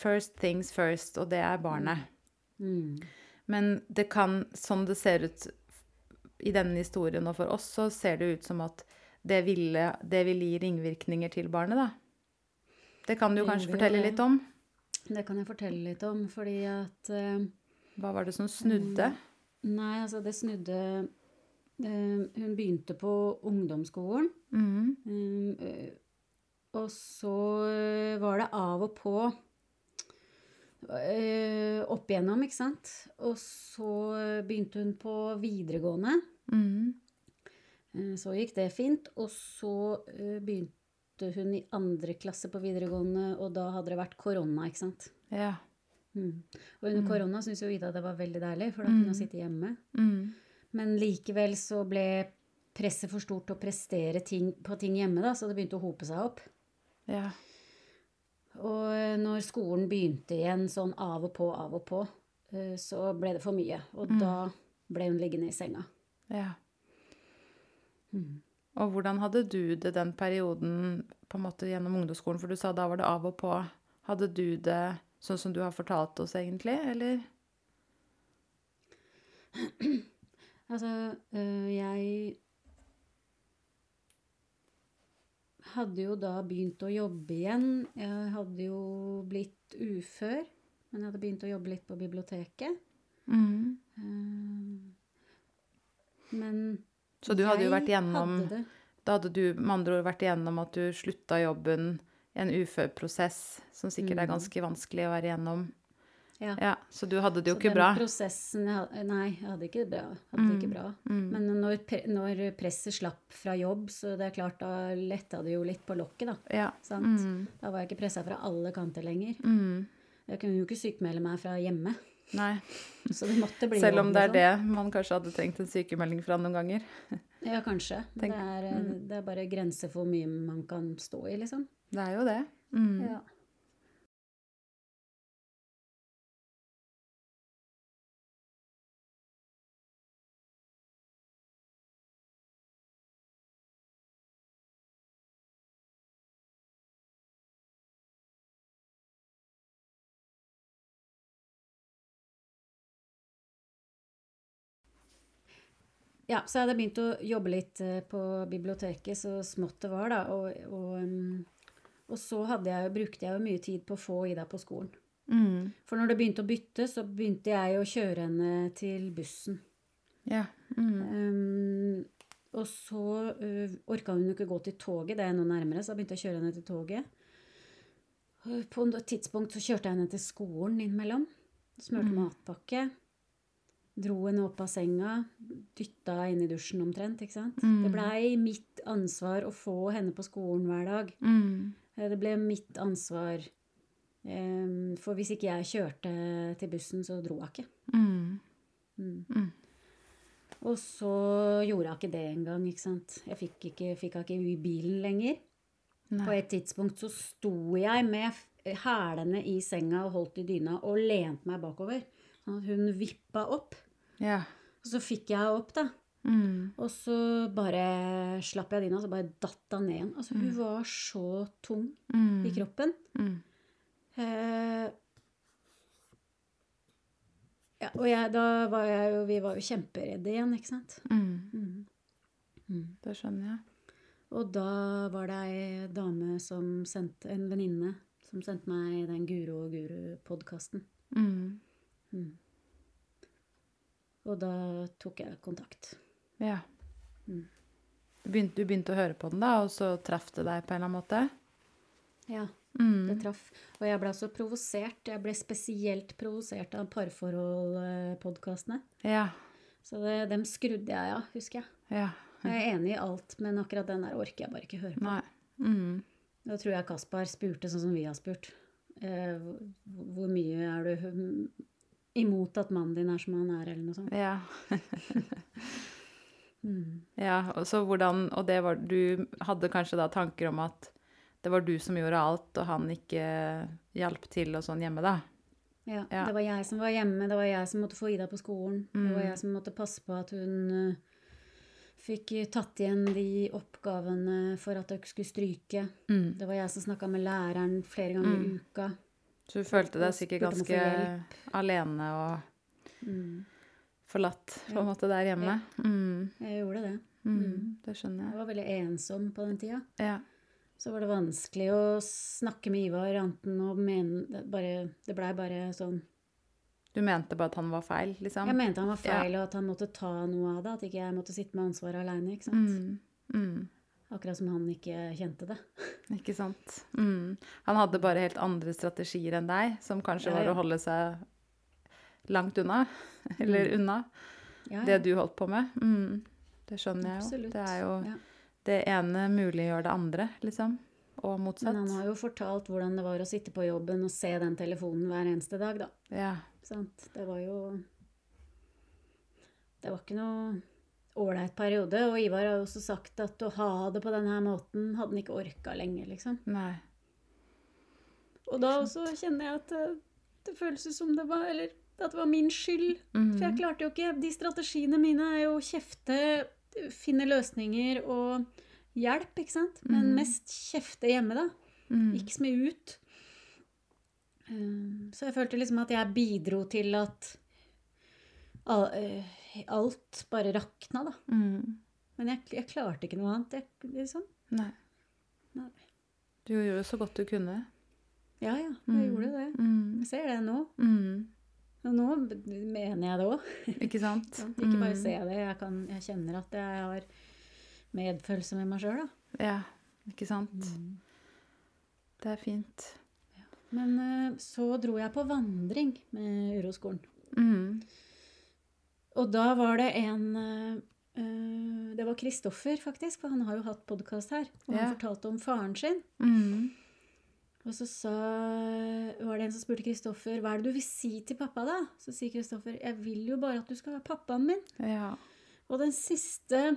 First things first, og det er barnet. Mm. Men det kan, sånn det ser ut i denne historien og for oss, så ser det ut som at det ville, det vil gi ringvirkninger til barnet, da. Det kan du kanskje fortelle litt om? Det kan jeg fortelle litt om, fordi at uh, Hva var det som snudde? Nei, altså, det snudde eh, Hun begynte på ungdomsskolen. Mm. Um, og så var det av og på eh, opp igjennom, ikke sant. Og så begynte hun på videregående. Mm. Eh, Så gikk det fint. Og så eh, begynte hun i andre klasse på videregående, og da hadde det vært korona, ikke sant. Ja. Mm. Og under korona syntes jo Ida det var veldig deilig, for da Mm. kunne hun sitte hjemme. Mhm. Men likevel så ble presset for stort til å prestere ting, på ting hjemme, da, så det begynte å hope seg opp. Ja. Og eh, når skolen begynte igjen sånn av og på, av og på, eh, så ble det for mye. Og Mm. da ble hun liggende i senga. ja. Mm. Og hvordan hadde du det den perioden på en måte gjennom ungdomsskolen? For du sa da var det av og på. Hadde du det sånn som du har fortalt oss, egentlig, eller? Altså, øh, jeg hadde jo da begynt å jobbe igjen. Jeg hadde jo blitt ufør, men jeg hadde begynt å jobbe litt på biblioteket. Eh, Men Så du hadde jo vært gjennom hadde. Da hadde du med andre ord vært igjennom at du slutta jobben i en uførprosess, som sikkert er Mm. ganske vanskelig å være igjennom. Ja. Ja, så du hadde det jo Så ikke bra. prosessen Nei, jeg hadde ikke det bra. Hadde mm. ikke bra. Mm. Men når, når presset slapp fra jobb, så det er klart da letta det jo litt på lokket, da. Ja. Sant? Mm. Da var jeg ikke pressa fra alle kanter lenger. Mm. Jeg kunne jo ikke sykmelde meg fra hjemme. Nei. Så det måtte bli Selv om det er liksom. det man kanskje hadde trengt en sykemelding fra noen ganger. Ja, kanskje. Det, er, eh, det er bare grenser for hvor mye man kan stå i, liksom. Det er jo det. Mm. Ja. Ja, så jeg hadde begynt å jobbe litt eh, på biblioteket, så smått det var, da. Og, og, um, og så jeg, brukte jeg jo mye tid på å få Ida på skolen. Mm. For når det begynte å bytte, så begynte jeg å kjøre henne til bussen. Ja. Mm. Um, og så uh, orka hun ikke gå til toget, det er noe nærmere, så jeg begynte å kjøre henne til toget. På et tidspunkt så kjørte jeg henne til skolen innimellom. Smurte matpakke. Dro henne opp av senga. Dytta inn i dusjen omtrent. ikke sant? Mm. Det blei mitt ansvar å få henne på skolen hver dag. Mm. Eh, Det ble mitt ansvar. For hvis ikke jeg kjørte til bussen, så dro hun ikke. Mm. Mm. Mm. Og så gjorde hun ikke det engang, ikke sant. Jeg fikk ikke, henne ikke i bilen lenger. På et tidspunkt så sto jeg med hælene i senga og holdt i dyna og lente meg bakover. Sånn at hun vippa opp. Ja. Og så fikk jeg henne opp, da. Mm. Og så bare slapp jeg dyna, og så bare datt hun ned igjen. Altså, hun var så tung Mm. i kroppen. Mm. Eh, ja, og jeg, da var jeg jo Vi var jo kjemperedde igjen, ikke sant. Mm. Mm. Mm. Det skjønner jeg. Og da var det ei dame som sendte En venninne som sendte meg den Guro og Guru-podkasten. Mm. Og da tok jeg kontakt. Ja. Mm. Du begynte, du begynte å høre på den, da, og så traff det deg på en eller annen måte? Ja, Mm. det traff. Og jeg ble så provosert. Jeg ble spesielt provosert av parforhold-podkastene. Ja. Så det, dem skrudde jeg av, husker jeg. Ja. Jeg er enig i alt, men akkurat den der orker jeg bare ikke høre på. Nei. Mm. Da tror jeg Kaspar spurte sånn som vi har spurt. Eh, hvor, mye er du imot at mannen din er som han er, eller noe sånt? Ja. Mm. ja. Og så hvordan Og det var Du hadde kanskje da tanker om at det var du som gjorde alt, og han ikke hjalp til og sånn hjemme, da? Ja, Ja. Det var jeg som var hjemme, det var jeg som måtte få Ida på skolen. Det var Mm. jeg som måtte passe på at hun eh, fikk tatt igjen de oppgavene for at hun skulle stryke. Mm. Det var jeg som snakka med læreren flere ganger i Mm. uka. Så du følte deg sikkert å ganske alene og Mm. forlatt, på en måte, der hjemme? Mm. Jeg gjorde det. Mm. Mm. Det skjønner Jeg jeg. var veldig ensom på den tida. Ja. Så var det vanskelig å snakke med Ivar anten og mene bare, det blei bare sånn Du mente bare at han var feil, liksom? Jeg mente han var feil, og at han måtte ta noe av det. At ikke jeg måtte sitte med ansvaret aleine. Ikke sant? Mm. Akkurat som han ikke kjente det. Ikke sant. Mm. Han hadde bare helt andre strategier enn deg, som kanskje Ja, var å holde seg langt unna. Eller Mm. unna Ja, det du holdt på med. Mm. Det skjønner jeg jo. Absolutt. Det er jo Ja. det ene muliggjør det andre, liksom. Og Men motsatt. han har jo fortalt hvordan det var å sitte på jobben og se den telefonen hver eneste dag, da. Ja. Sant? Det var jo Det var ikke noe ålreit periode. Og Ivar har jo også sagt at å ha det på denne måten hadde han ikke orka lenge, liksom. Nei. Og da også kjenner jeg at det, det føles som det var Eller at det var min skyld. Mm. For jeg klarte jo ikke De strategiene mine er jo å kjefte, finne løsninger og hjelp, ikke sant? Men Mhm. mest kjefte hjemme, da. Mm. Ikke så mye ut. Um, Så jeg følte liksom at jeg bidro til at eh, alt bare rakna, da. Mm. Men jeg, jeg klarte ikke noe annet. Jeg, liksom. Nei. Nei. Du gjorde så godt du kunne. Ja ja, jeg Mm. gjorde det. Mm. Jeg ser det nå. Mm. Og nå mener jeg det òg. Ikke sant? Ikke bare Mm. jeg det, jeg, kan, jeg kjenner at jeg har medfølelse med meg sjøl, da. Ja, ikke sant? Mm. Det er fint. Men eh, så dro jeg på vandring med Uroskolen. Mm. Og da var det en eh, Det var Kristoffer, faktisk, for han har jo hatt podkast her. Og han fortalte om faren sin. Mm. Og så sa, var det en som spurte Kristoffer hva er det du vil si til pappa. da? Så sier Kristoffer jeg vil jo bare at du skal være pappaen min. Ja. Og den siste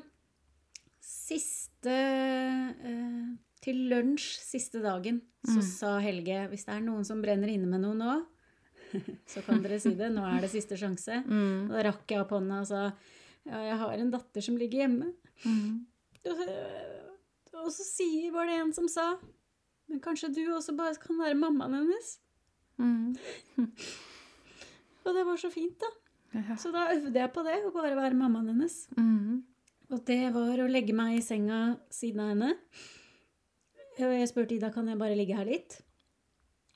Siste eh, Til lunsj siste dagen så Mm. sa Helge hvis det er noen som brenner inne med noe nå, så kan dere si det. Nå er det siste sjanse. Mm. Og da rakk jeg opp hånda og sa ja, jeg har en datter som ligger hjemme. Mm. Og så- og så sier, var det en som sa men kanskje du også bare kan være mammaen hennes? Mm. Og det var så fint, da. Ja. Så da øvde jeg på det, å bare være mammaen hennes. Mm. Og det var å legge meg i senga siden av henne. Og jeg spurte Ida kan jeg bare ligge her litt.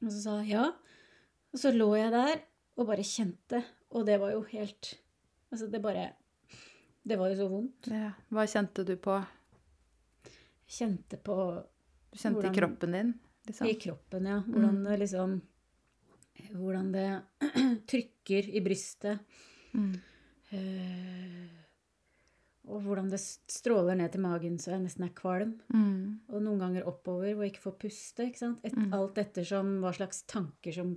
Og så sa hun ja. Og så lå jeg der og bare kjente, og det var jo helt Altså, det bare Det var jo så vondt. Ja. Hva kjente du på? Kjente på Du kjente Hvordan- i kroppen din? Liksom. I kroppen, ja. Hvordan det liksom Hvordan det trykker i brystet. Mm. eh, og hvordan det stråler ned til magen så jeg nesten er kvalm. Mm. Og noen ganger oppover hvor jeg ikke får puste. ikke sant? Et, Mm. Alt ettersom hva slags tanker som,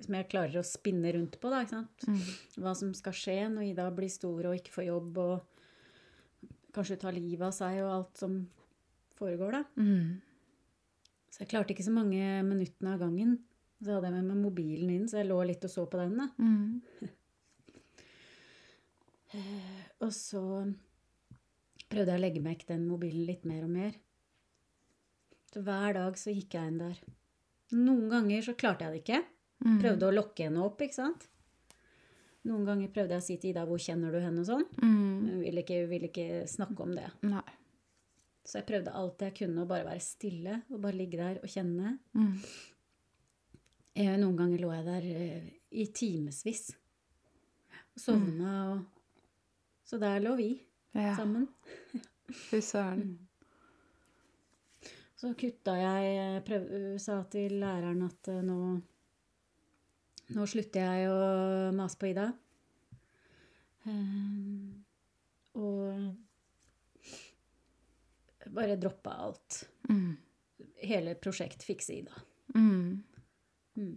som jeg klarer å spinne rundt på. da, ikke sant? Mm. Hva som skal skje når Ida blir stor og ikke får jobb, og kanskje tar livet av seg, og alt som foregår, da. Mm. Så jeg klarte ikke så mange minuttene av gangen. Så hadde jeg med meg mobilen inn, så jeg lå litt og så på den. da. Mm. Og så prøvde jeg å legge vekk den mobilen litt mer og mer. Så hver dag så gikk jeg inn der. Noen ganger så klarte jeg det ikke. Mm. Prøvde å lokke henne opp, ikke sant. Noen ganger prøvde jeg å si til Ida 'hvor kjenner du henne?' og sånn. Mm. Hun ville ikke, ville ikke snakke om det. Nei. Så jeg prøvde alt jeg kunne å bare være stille og bare ligge der og kjenne. Mm. Eh, Noen ganger lå jeg der eh, i timevis og sovna og Så der lå vi Ja. sammen. Fy søren. Så kutta jeg prøv, Sa til læreren at eh, nå Nå slutter jeg å mase på Ida. Um, og bare droppa alt. Mm. Hele prosjekt Fikse Ida. Mm. Mm.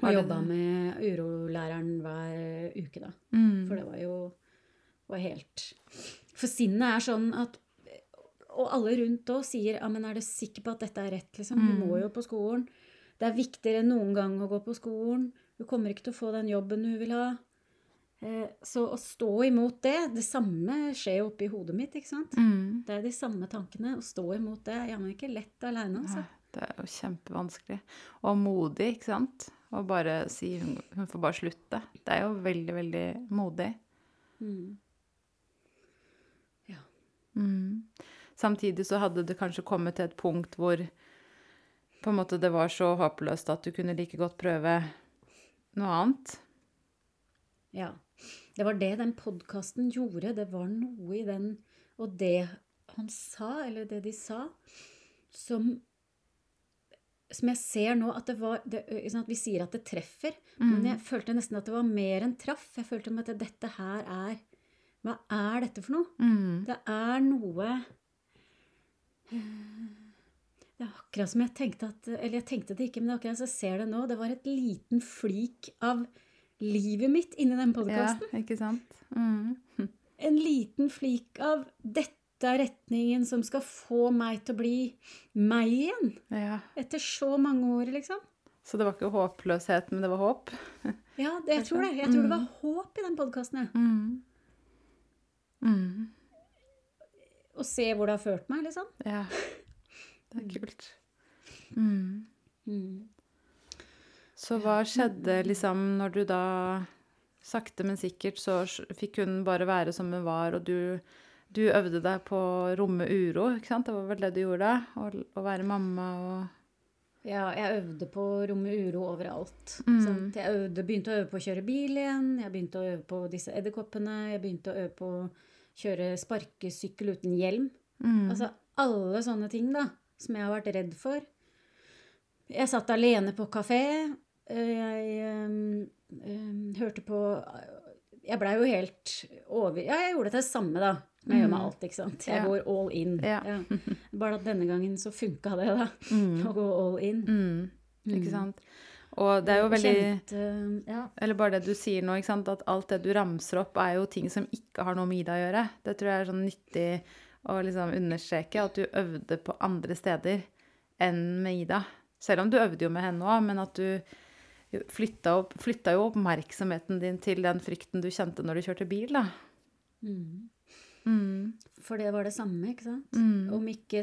Og jobba med urolæreren hver uke, da. Mm. For det var jo var helt For sinnet er sånn at Og alle rundt òg sier ja, men er du sikker på at dette er rett, liksom? Du må Mm. jo på skolen. Det er viktigere enn noen gang å gå på skolen. Du kommer ikke til å få den jobben du vil ha. Eh, så å stå imot det Det samme skjer jo oppi hodet mitt, ikke sant? Mm. Det er de samme tankene. Å stå imot det er jammen ikke lett aleine, altså. Det er jo kjempevanskelig. Og modig, ikke sant? Å bare si hun, hun får bare slutte. Det er jo veldig, veldig modig. Mm. Mm. Samtidig så hadde det kanskje kommet til et punkt hvor på en måte det var så håpløst at du kunne like godt prøve noe annet. Ja. Det var det den podkasten gjorde. Det var noe i den Og det han sa, eller det de sa, som som jeg ser nå at det var det, sånn at Vi sier at det treffer, men jeg følte nesten at det var mer enn traff. Jeg følte at dette her er Hva er dette for noe? Mm. Det er noe Det er akkurat som jeg tenkte at Eller jeg tenkte det ikke, men det er akkurat som jeg ser det nå. Det var et liten flik av livet mitt inni den Ja, podkasten. ikke sant? Mm. En liten flik av dette er retningen som skal få meg til å bli meg igjen. Ja. Etter så mange år, liksom. Så det var ikke håpløshet, men det var håp? Ja, det, jeg tror det. Jeg tror det var håp i den podkasten. Mm. Mm. Å se hvor det har ført meg, liksom. Ja. Det er kult. Mm. Mm. Så hva skjedde liksom når du da Sakte, men sikkert så fikk hun bare være som hun var, og du, du øvde deg på å romme uro, ikke sant? Det var vel det du gjorde? Å, å være mamma og Ja, jeg øvde på å romme uro overalt. Mm. Sant? Jeg øvde, begynte å øve på å kjøre bil igjen, jeg begynte å øve på disse edderkoppene, jeg begynte å øve på kjøre sparkesykkel uten hjelm. mm. Altså alle sånne ting da, som jeg har vært redd for. Jeg satt alene på kafé. eh, Jeg um, um, hørte på Jeg blei jo helt over... Ja, jeg gjorde det samme, da. Men jeg gjør med Mm. alt, ikke sant. Jeg Ja. går all in. Ja. Bare at denne gangen så funka det, da. Mm. Å gå all in. Mm. Ikke sant? Og det er jo veldig Kjente, ja. Eller bare det du sier nå, at alt det du ramser opp, er jo ting som ikke har noe med Ida å gjøre. Det tror jeg er sånn nyttig å liksom understreke, at du øvde på andre steder enn med Ida. Selv om du øvde jo med henne òg, men at du flytta, opp, flytta jo oppmerksomheten din til den frykten du kjente når du kjørte bil, da. Mm. Mm. For det var det samme, ikke sant? Mm. Om ikke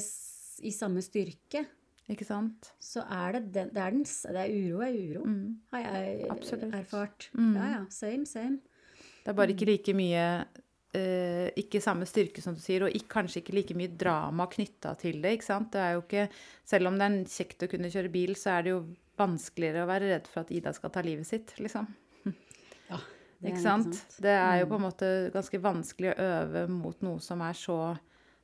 i samme styrke, Ikke sant? så er det den, det er den det er uro er uro, Mm. har jeg Absolutt. erfart. Mm. Ja, ja. Same, same. Det er bare ikke like mye eh, Ikke samme styrke, som du sier, og ikke, kanskje ikke like mye drama knytta til det. ikke sant? Det er jo ikke, Selv om det er kjekt å kunne kjøre bil, så er det jo vanskeligere å være redd for at Ida skal ta livet sitt, liksom. Ja, det er Ikke sant? Det er jo på en måte ganske vanskelig å øve mot noe som er så,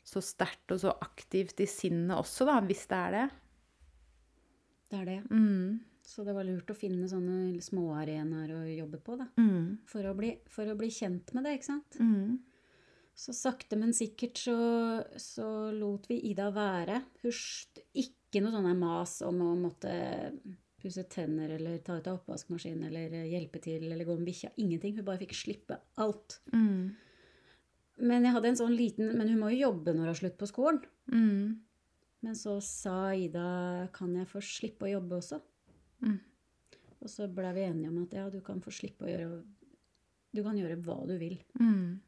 så sterkt og så aktivt i sinnet også, da, hvis det er det. Det er det. Mm. Så det var lurt å finne sånne småarenaer å jobbe på, da. Mm. For å, bli, for å bli kjent med det, ikke sant. Mm. Så sakte, men sikkert så, så lot vi Ida være. Husj, ikke noe sånn mas om å måtte pusse tenner eller ta ut av oppvaskmaskinen eller hjelpe til eller gå med bikkja. Ingenting. Hun bare fikk slippe alt. Mm. Men jeg hadde en sånn liten Men hun må jo jobbe når hun har slutt på skolen. Mm. Men så sa Ida kan jeg få slippe å jobbe også? Mm. Og så ble vi enige om at ja, du kan få slippe å gjøre Du kan gjøre hva du vil. Mm.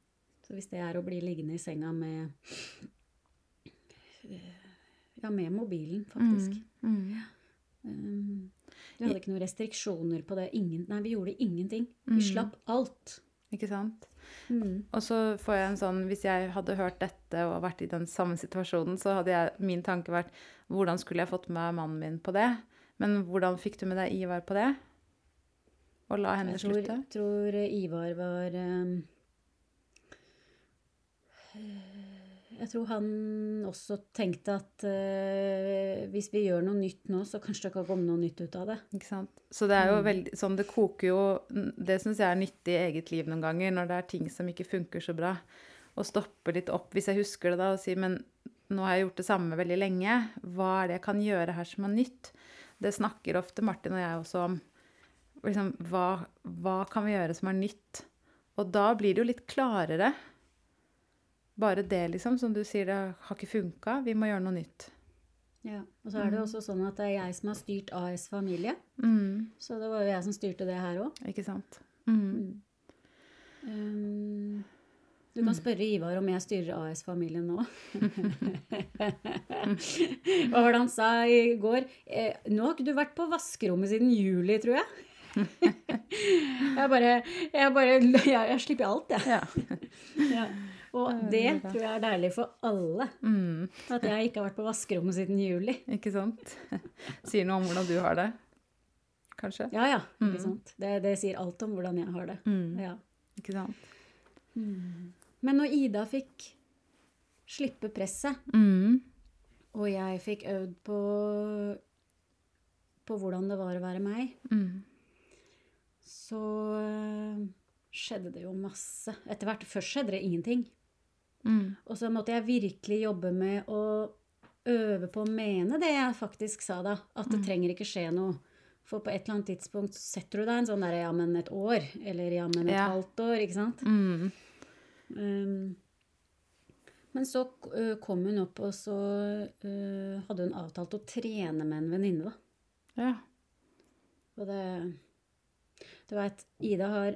Så hvis det er å bli liggende i senga med Ja, med mobilen, faktisk. Mm. Um, vi hadde ikke noen restriksjoner på det. Ingen, nei, vi gjorde ingenting. Vi Mm. slapp alt. Ikke sant? Mm. Og så får jeg en sånn Hvis jeg hadde hørt dette og vært i den samme situasjonen, så hadde jeg, min tanke vært hvordan skulle jeg fått med mannen min på det? Men hvordan fikk du med deg Ivar på det? Og la henne Jeg tror, slutte? tror Ivar var um, Jeg tror han også tenkte at uh, hvis vi gjør noe nytt nå, så kanskje det kan komme noe nytt ut av det. Ikke sant? Så det er jo veldig sånn Det koker jo Det syns jeg er nyttig i eget liv noen ganger, når det er ting som ikke funker så bra. Å stoppe litt opp, hvis jeg husker det da, og si Men nå har jeg gjort det samme veldig lenge. Hva er det jeg kan gjøre her som er nytt? Det snakker ofte Martin og jeg også om. Liksom, hva, hva kan vi gjøre som er nytt? Og da blir det jo litt klarere. Bare det, liksom. Som du sier, det har ikke funka. Vi må gjøre noe nytt. Ja. Og så er det også sånn at det er jeg som har styrt AS Familie. Mm, Så det var jo jeg som styrte det her òg. ikke sant? Mm. Um, du kan spørre Ivar om jeg styrer AS Familien nå. Hva var det han sa i går? Eh, nå har ikke du vært på vaskerommet siden juli, tror jeg. jeg bare Jeg bare Jeg, jeg slipper alt, jeg. Ja. Ja. Og det tror jeg er deilig for alle. Mm. At jeg ikke har vært på vaskerommet siden juli. Ikke sant? Sier noe om hvordan du har det, kanskje? Ja, ja. Ikke sant? Det, det sier alt om hvordan jeg har det. Mm. Ja. Ikke sant? Men når Ida fikk slippe presset, Mm. og jeg fikk øvd på, på hvordan det var å være meg, Mm. så øh, skjedde det jo masse. Etter hvert først skjedde det ingenting. Mm. Og så måtte jeg virkelig jobbe med å øve på å mene det jeg faktisk sa da. At det trenger ikke skje noe. For på et eller annet tidspunkt setter du deg en sånn derre ja, men et år. Eller ja, men et Ja. halvt år. Ikke sant? Mm. Um, men så uh, kom hun opp, og så uh, hadde hun avtalt å trene med en venninne, da. Ja. Og det Du veit, Ida har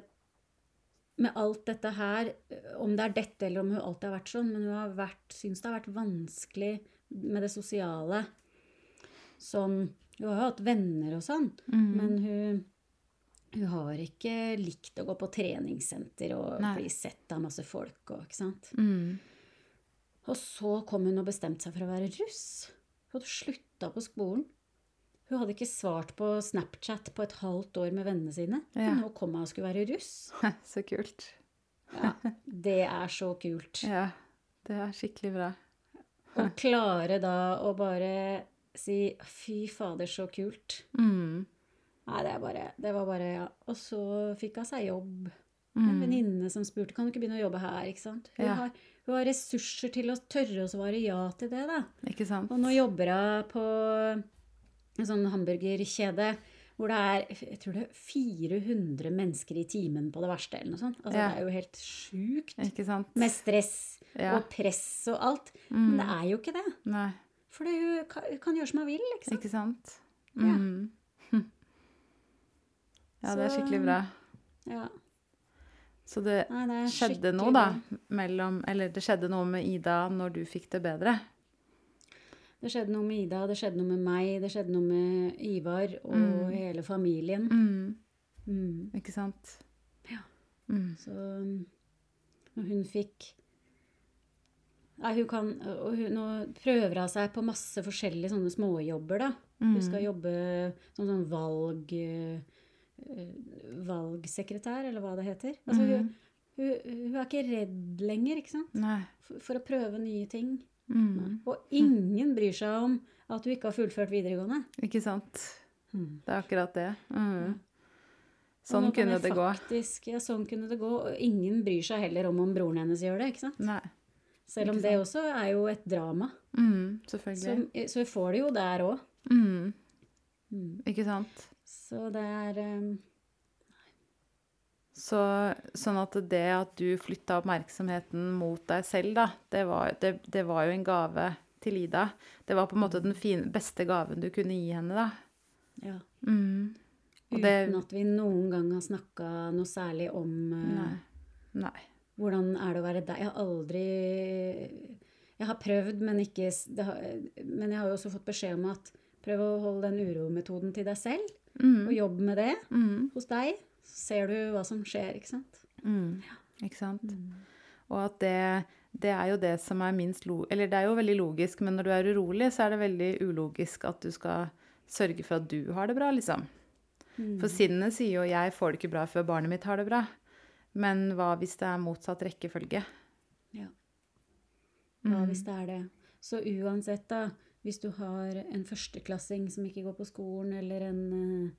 med alt dette her, om det er dette eller om hun alltid har vært sånn, men hun har vært, syns det har vært vanskelig med det sosiale. Sånn Hun har jo hatt venner og sånn, Mm. men hun, hun har ikke likt å gå på treningssenter og Nei. bli sett av masse folk og ikke sant. Mm. Og så kom hun og bestemte seg for å være russ. Hun hadde slutta på skolen. Hun hadde ikke svart på Snapchat på et halvt år med vennene sine. Ja. Nå kom hun og skulle være russ. Så kult. Ja, det er så kult. Ja. Det er skikkelig bra. Å klare da å bare si 'fy fader, så kult'. Mm. Nei, det, bare, det var bare Ja. Og så fikk hun seg jobb. En Mm. venninne som spurte kan du ikke begynne å jobbe her. ikke sant? Hun, Ja. har, hun har ressurser til å tørre å svare ja til det. da. Ikke sant? Og nå jobber hun på en sånn hamburgerkjede hvor det er jeg tror det er 400 mennesker i timen på det verste. eller noe sånt. Altså, Ja. Det er jo helt sjukt. Med stress Ja. og press og alt. Mm. Men det er jo ikke det. Nei, For hun kan, hun kan gjøre som hun vil. ikke sant? ikke sant? Ja. Mm. Ja, det er skikkelig bra. Ja. Så det Nei, det skjedde noe, da, mellom Eller det skjedde noe med Ida når du fikk det bedre. Det skjedde noe med Ida, det skjedde noe med meg, det skjedde noe med Ivar og Mm. hele familien. Mm. Mm. Ikke sant? Ja. Mm. Så når hun fikk Nei, hun kan Og hun, nå prøver hun seg på masse forskjellige sånne småjobber, da. Hun skal jobbe som sånn valg... eh, valgsekretær, eller hva det heter. Altså, hun, hun, hun er ikke redd lenger, ikke sant? For, for å prøve nye ting. Mm. Og ingen bryr seg om at du ikke har fullført videregående. Ikke sant. Mm. Det er akkurat det. Mm. Sånn kunne det det gå. Ja, sånn kunne det gå. Og ingen bryr seg heller om om broren hennes gjør det, ikke sant? Nei. Selv om det også er jo et drama. Mm, selvfølgelig. så vi får det jo der òg. Mm. Mm. Ikke sant. Så det er um, Så, sånn at det at du flytta oppmerksomheten mot deg selv, da, det var, det, det var jo en gave til Ida. Det var på en måte den fine, beste gaven du kunne gi henne, da. Ja. Mm. Og Uten det- at vi noen gang har snakka noe særlig om uh, Nei. Nei. hvordan er det å være deg. Jeg har aldri Jeg har prøvd, men ikke det har, Men jeg har jo også fått beskjed om at prøv å holde den urometoden til deg selv, og jobb med det Mm. hos deg. Ser du hva som skjer, ikke sant. Mm. Ikke sant? Og at det, det er jo det som er minst. Eller det er jo veldig logisk, men når du er urolig, så er det veldig ulogisk at du skal sørge for at du har det bra, liksom. For sinnet sier jo 'jeg får det ikke bra før barnet mitt har det bra'. Men hva hvis det er motsatt rekkefølge? Ja. Hva hvis det er det? Så uansett, da, hvis du har en førsteklassing som ikke går på skolen, eller en, eh,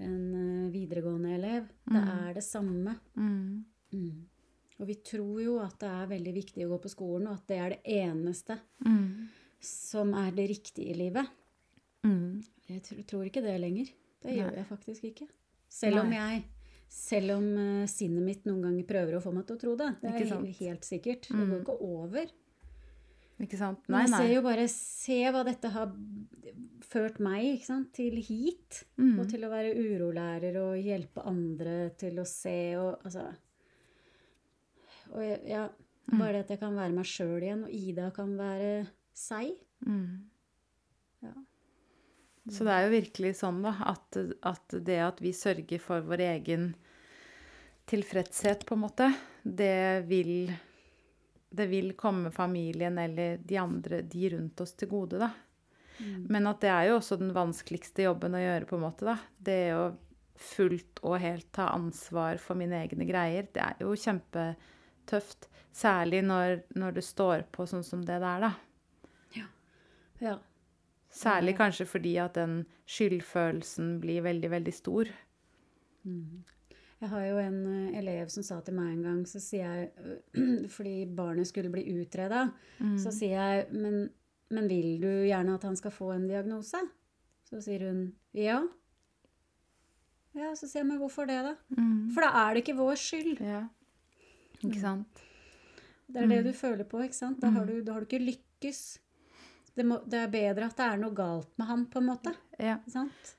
en eh, videregående elev, det er det samme. Mm. Mm. Og vi tror jo at det er veldig viktig å gå på skolen, og at det er det eneste Mm. som er det riktige i livet. Mm. Jeg tror ikke det lenger. Det Nei. gjør jeg faktisk ikke. Selv om jeg selv om eh, sinnet mitt noen ganger prøver å få meg til å tro det. Det er? Mm. helt sikkert. Det går ikke over. Ikke sant? Men Nei, jeg ser jo bare Se hva dette har ført meg ikke sant? til hit. Mm. Og til å være urolærer og hjelpe andre til å se og altså Og jeg, ja, Mm. bare det at jeg kan være meg sjøl igjen, og Ida kan være seg. Mm. Ja. Så det er jo virkelig sånn, da, at, at det at vi sørger for vår egen tilfredshet, på en måte, det vil Det vil komme familien eller de andre, de rundt oss, til gode, da. Men at det er jo også den vanskeligste jobben å gjøre, på en måte, da. Det å fullt og helt ta ansvar for mine egne greier, det er jo kjempetøft. Særlig når, når det står på sånn som det der, da. ja. Særlig kanskje fordi at den skyldfølelsen blir veldig, veldig stor. Jeg har jo en eh, elev som sa til meg en gang, så sier jeg øh, Fordi barnet skulle bli utreda, så sier jeg men, men vil du gjerne at han skal få en diagnose? Så sier hun ja. Ja, så sier jeg men hvorfor det, da? For da er det ikke vår skyld. Ja. Ikke sant? Det er det du føler på, ikke sant? Da har du, da har du ikke lykkes. Det, må, det er bedre at det er noe galt med han, på en måte. Ja. Sant?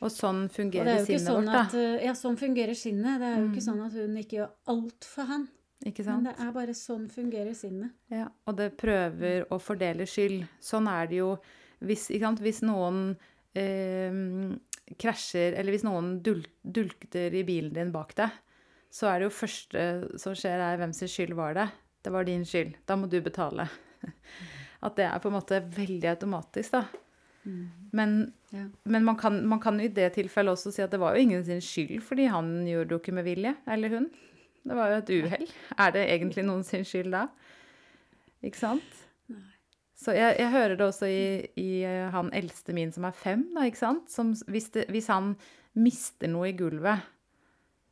Og sånn Og det fungerer er ikke sinnet sånn vårt, at da. øh, Ja, sånn fungerer sinnet. Det er jo ikke sånn at hun ikke gjør alt for han. Ikke Men det er bare sånn fungerer sinnet. Ja. Og det prøver å fordele skyld. Sånn er det jo hvis, sant? hvis noen eh, krasjer, eller hvis noen dul dulter i bilen din bak deg, så er det jo første som skjer, er hvem sin skyld var det? Det var din skyld. Da må du betale. At det er på en måte veldig automatisk, da. Men, Ja. men man, kan, man kan jo i det tilfellet også si at det var jo ingen sin skyld, fordi han gjorde det jo ikke med vilje, eller hun. Det var jo et uhell. Er det egentlig noen sin skyld da? Ikke sant? Så jeg, jeg hører det også i, i eh, han eldste min som er fem, da, ikke sant? Som, hvis, det, hvis han mister noe i gulvet,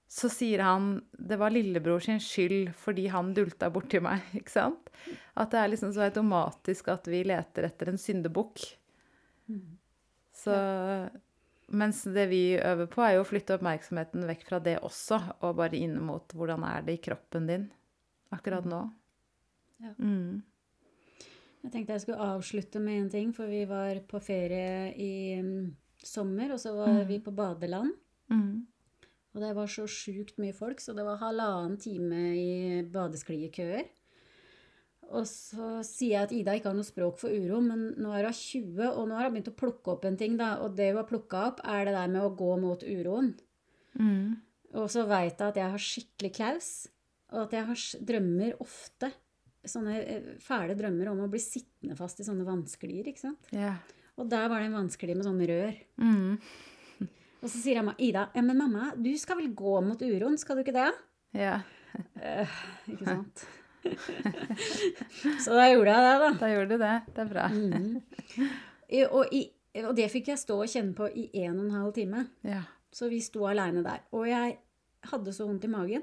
så sier han det var lillebror sin skyld fordi han dulta borti meg, ikke sant? At det er liksom så automatisk at vi leter etter en syndebukk. Så Mens det vi øver på, er jo å flytte oppmerksomheten vekk fra det også, og bare inn mot hvordan er det i kroppen din akkurat nå. Ja. Mm. Jeg tenkte jeg skulle avslutte med en ting, for vi var på ferie i um, sommer, og så var vi på badeland. Mm. Og det var så sjukt mye folk, så det var halvannen time i badeskliekøer. Og så sier jeg at Ida ikke har noe språk for uro, men nå er hun 20, og nå har hun begynt å plukke opp en ting, da. Og det hun har plukka opp, er det der med å gå mot uroen. Mm. Og så veit jeg at jeg har skikkelig klaus, og at jeg har drømmer ofte. Sånne eh, fæle drømmer om å bli sittende fast i sånne vannsklier, ikke sant. Ja. Og der var det en vanskelig med sånn rør. Mm. Og så sier mamma, Ida, ja, men mamma, du skal vel gå mot uroen, skal du ikke det? Ja. Eh, ikke sant? så da gjorde jeg det, da. Da gjorde du det. Det er bra. I- Og, i, og det fikk jeg stå og kjenne på i en og en halv time. Ja. Så vi sto aleine der. Og jeg hadde så vondt i magen.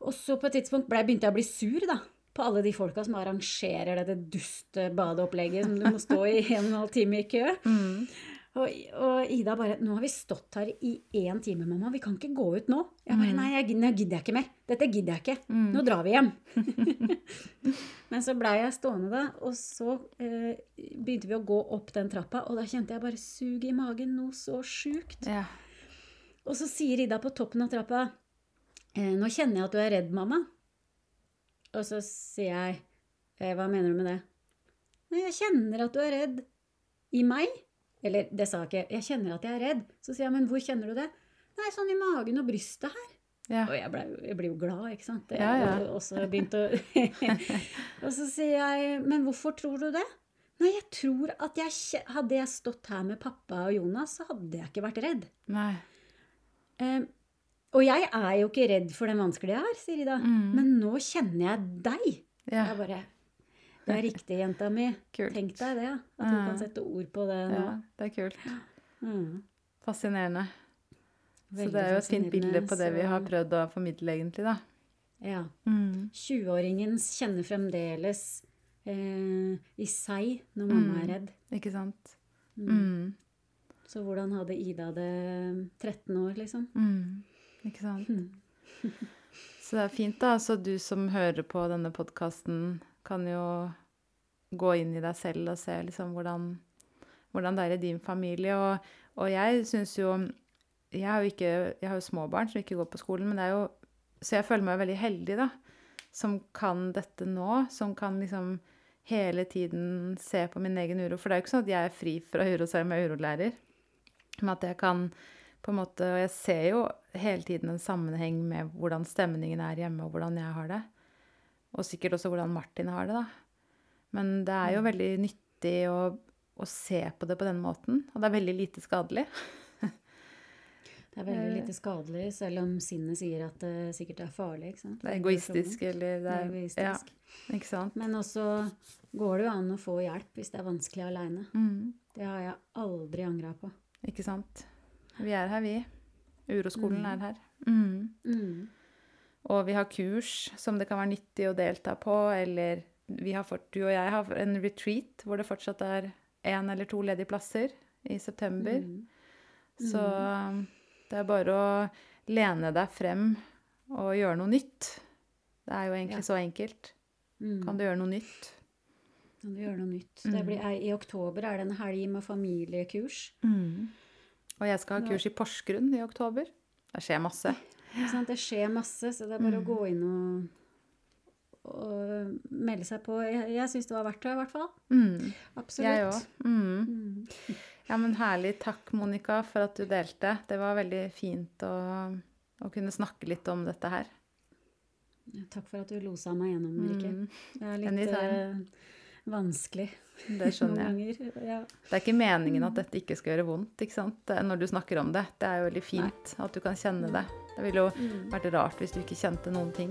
Og så på et tidspunkt ble, begynte jeg å bli sur, da. På alle de folka som arrangerer dette duste badeopplegget som du må stå i en og en halv time i kø. Mm. Og, og Ida bare 'Nå har vi stått her i én time, mamma. Vi kan ikke gå ut nå.' Jeg bare 'Nei, jeg, nå gidder jeg ikke mer. Dette gidder jeg ikke. Nå drar vi hjem'. Men så blei jeg stående da, og så eh, begynte vi å gå opp den trappa, og da kjente jeg bare sug i magen, noe så sjukt. Ja. Og så sier Ida på toppen av trappa eh, 'Nå kjenner jeg at du er redd, mamma'. Og så sier jeg eh, 'Hva mener du med det?' 'Nei, jeg kjenner at du er redd. I meg?' Eller det sa jeg ikke. 'Jeg kjenner at jeg er redd'. Så sier jeg 'Men hvor kjenner du det?' 'Nei, sånn i magen og brystet her'. Ja. Og jeg, ble, jeg blir jo glad, ikke sant. Ja, ja. Og, også begynt å Og så sier jeg 'Men hvorfor tror du det?' Nei, jeg tror at jeg Hadde jeg stått her med pappa og Jonas, så hadde jeg ikke vært redd. Nei. Eh, og jeg er jo ikke redd for den vanskelige jeg er, sier Ida. Mm. Men nå kjenner jeg deg. Ja. Jeg bare Det er riktig, jenta mi. Kult. Tenk deg det. At hun kan sette ord på det nå. Ja, det er kult. Mm. Fascinerende. Så det er jo et fint bilde på det vi har prøvd å formidle, egentlig, da. Ja. Mm. 20-åringen kjenner fremdeles eh, i seg når mamma Mm. er redd. Ikke sant? Mm. Mm. Så hvordan hadde Ida det 13 år, liksom? Mm. Ikke sant? Mm. Så det er fint, da. Så du som hører på denne podkasten, kan jo gå inn i deg selv og se liksom hvordan, hvordan det er i din familie. Og, og jeg syns jo Jeg har jo ikke Jeg har jo små barn som ikke går på skolen, men det er jo Så jeg føler meg veldig heldig, da. Som kan dette nå. Som kan liksom hele tiden se på min egen uro. For det er jo ikke sånn at jeg er fri fra uro selv om jeg er urolærer. Men at jeg kan på en måte Og jeg ser jo hele tiden en sammenheng med hvordan stemningen er hjemme, og hvordan jeg har det. Og sikkert også hvordan Martin har det, da. Men det er jo veldig nyttig å, å se på det på den måten. Og det er veldig lite skadelig. Det er veldig Eh. lite skadelig, selv om sinnet sier at det sikkert er farlig. ikke sant? Det er egoistisk, eller Det det er er egoistisk. Ja, ikke sant? Men også går det jo an å få hjelp hvis det er vanskelig aleine. Mm, Det har jeg aldri angra på. ikke sant? Vi er her, vi. Uroskolen Mm. er her. Mm. Mm. Og vi har kurs som det kan være nyttig å delta på, eller vi har fått, du og jeg har en retreat hvor det fortsatt er én eller to ledige plasser i september. Mm. Så um, det er bare å lene deg frem og gjøre noe nytt. Det er jo egentlig Ja. så enkelt. Mm. Kan du gjøre noe nytt? Kan du gjøre noe nytt? Mm. Det blir, er, I oktober er det en helg med familiekurs. Og jeg skal ha kurs i Porsgrunn i oktober. Det skjer masse. Det skjer masse, så det er bare Mm. å gå inn og, og melde seg på. Jeg, jeg syns det var verdt det, i hvert fall. Mm. Absolutt. Mm. Mm. Ja, men herlig. Takk, Monica, for at du delte. Det var veldig fint å, å kunne snakke litt om dette her. Takk for at du losa meg gjennom, Rikke. Mm. Det er litt eh, vanskelig Det skjønner jeg. Ja. Det er ikke meningen at dette ikke skal gjøre vondt ikke sant? Når du snakker om det. Det er jo veldig fint at du kan kjenne det. Det ville jo Mm. vært rart hvis du ikke kjente noen ting.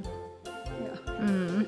Ja. Mm.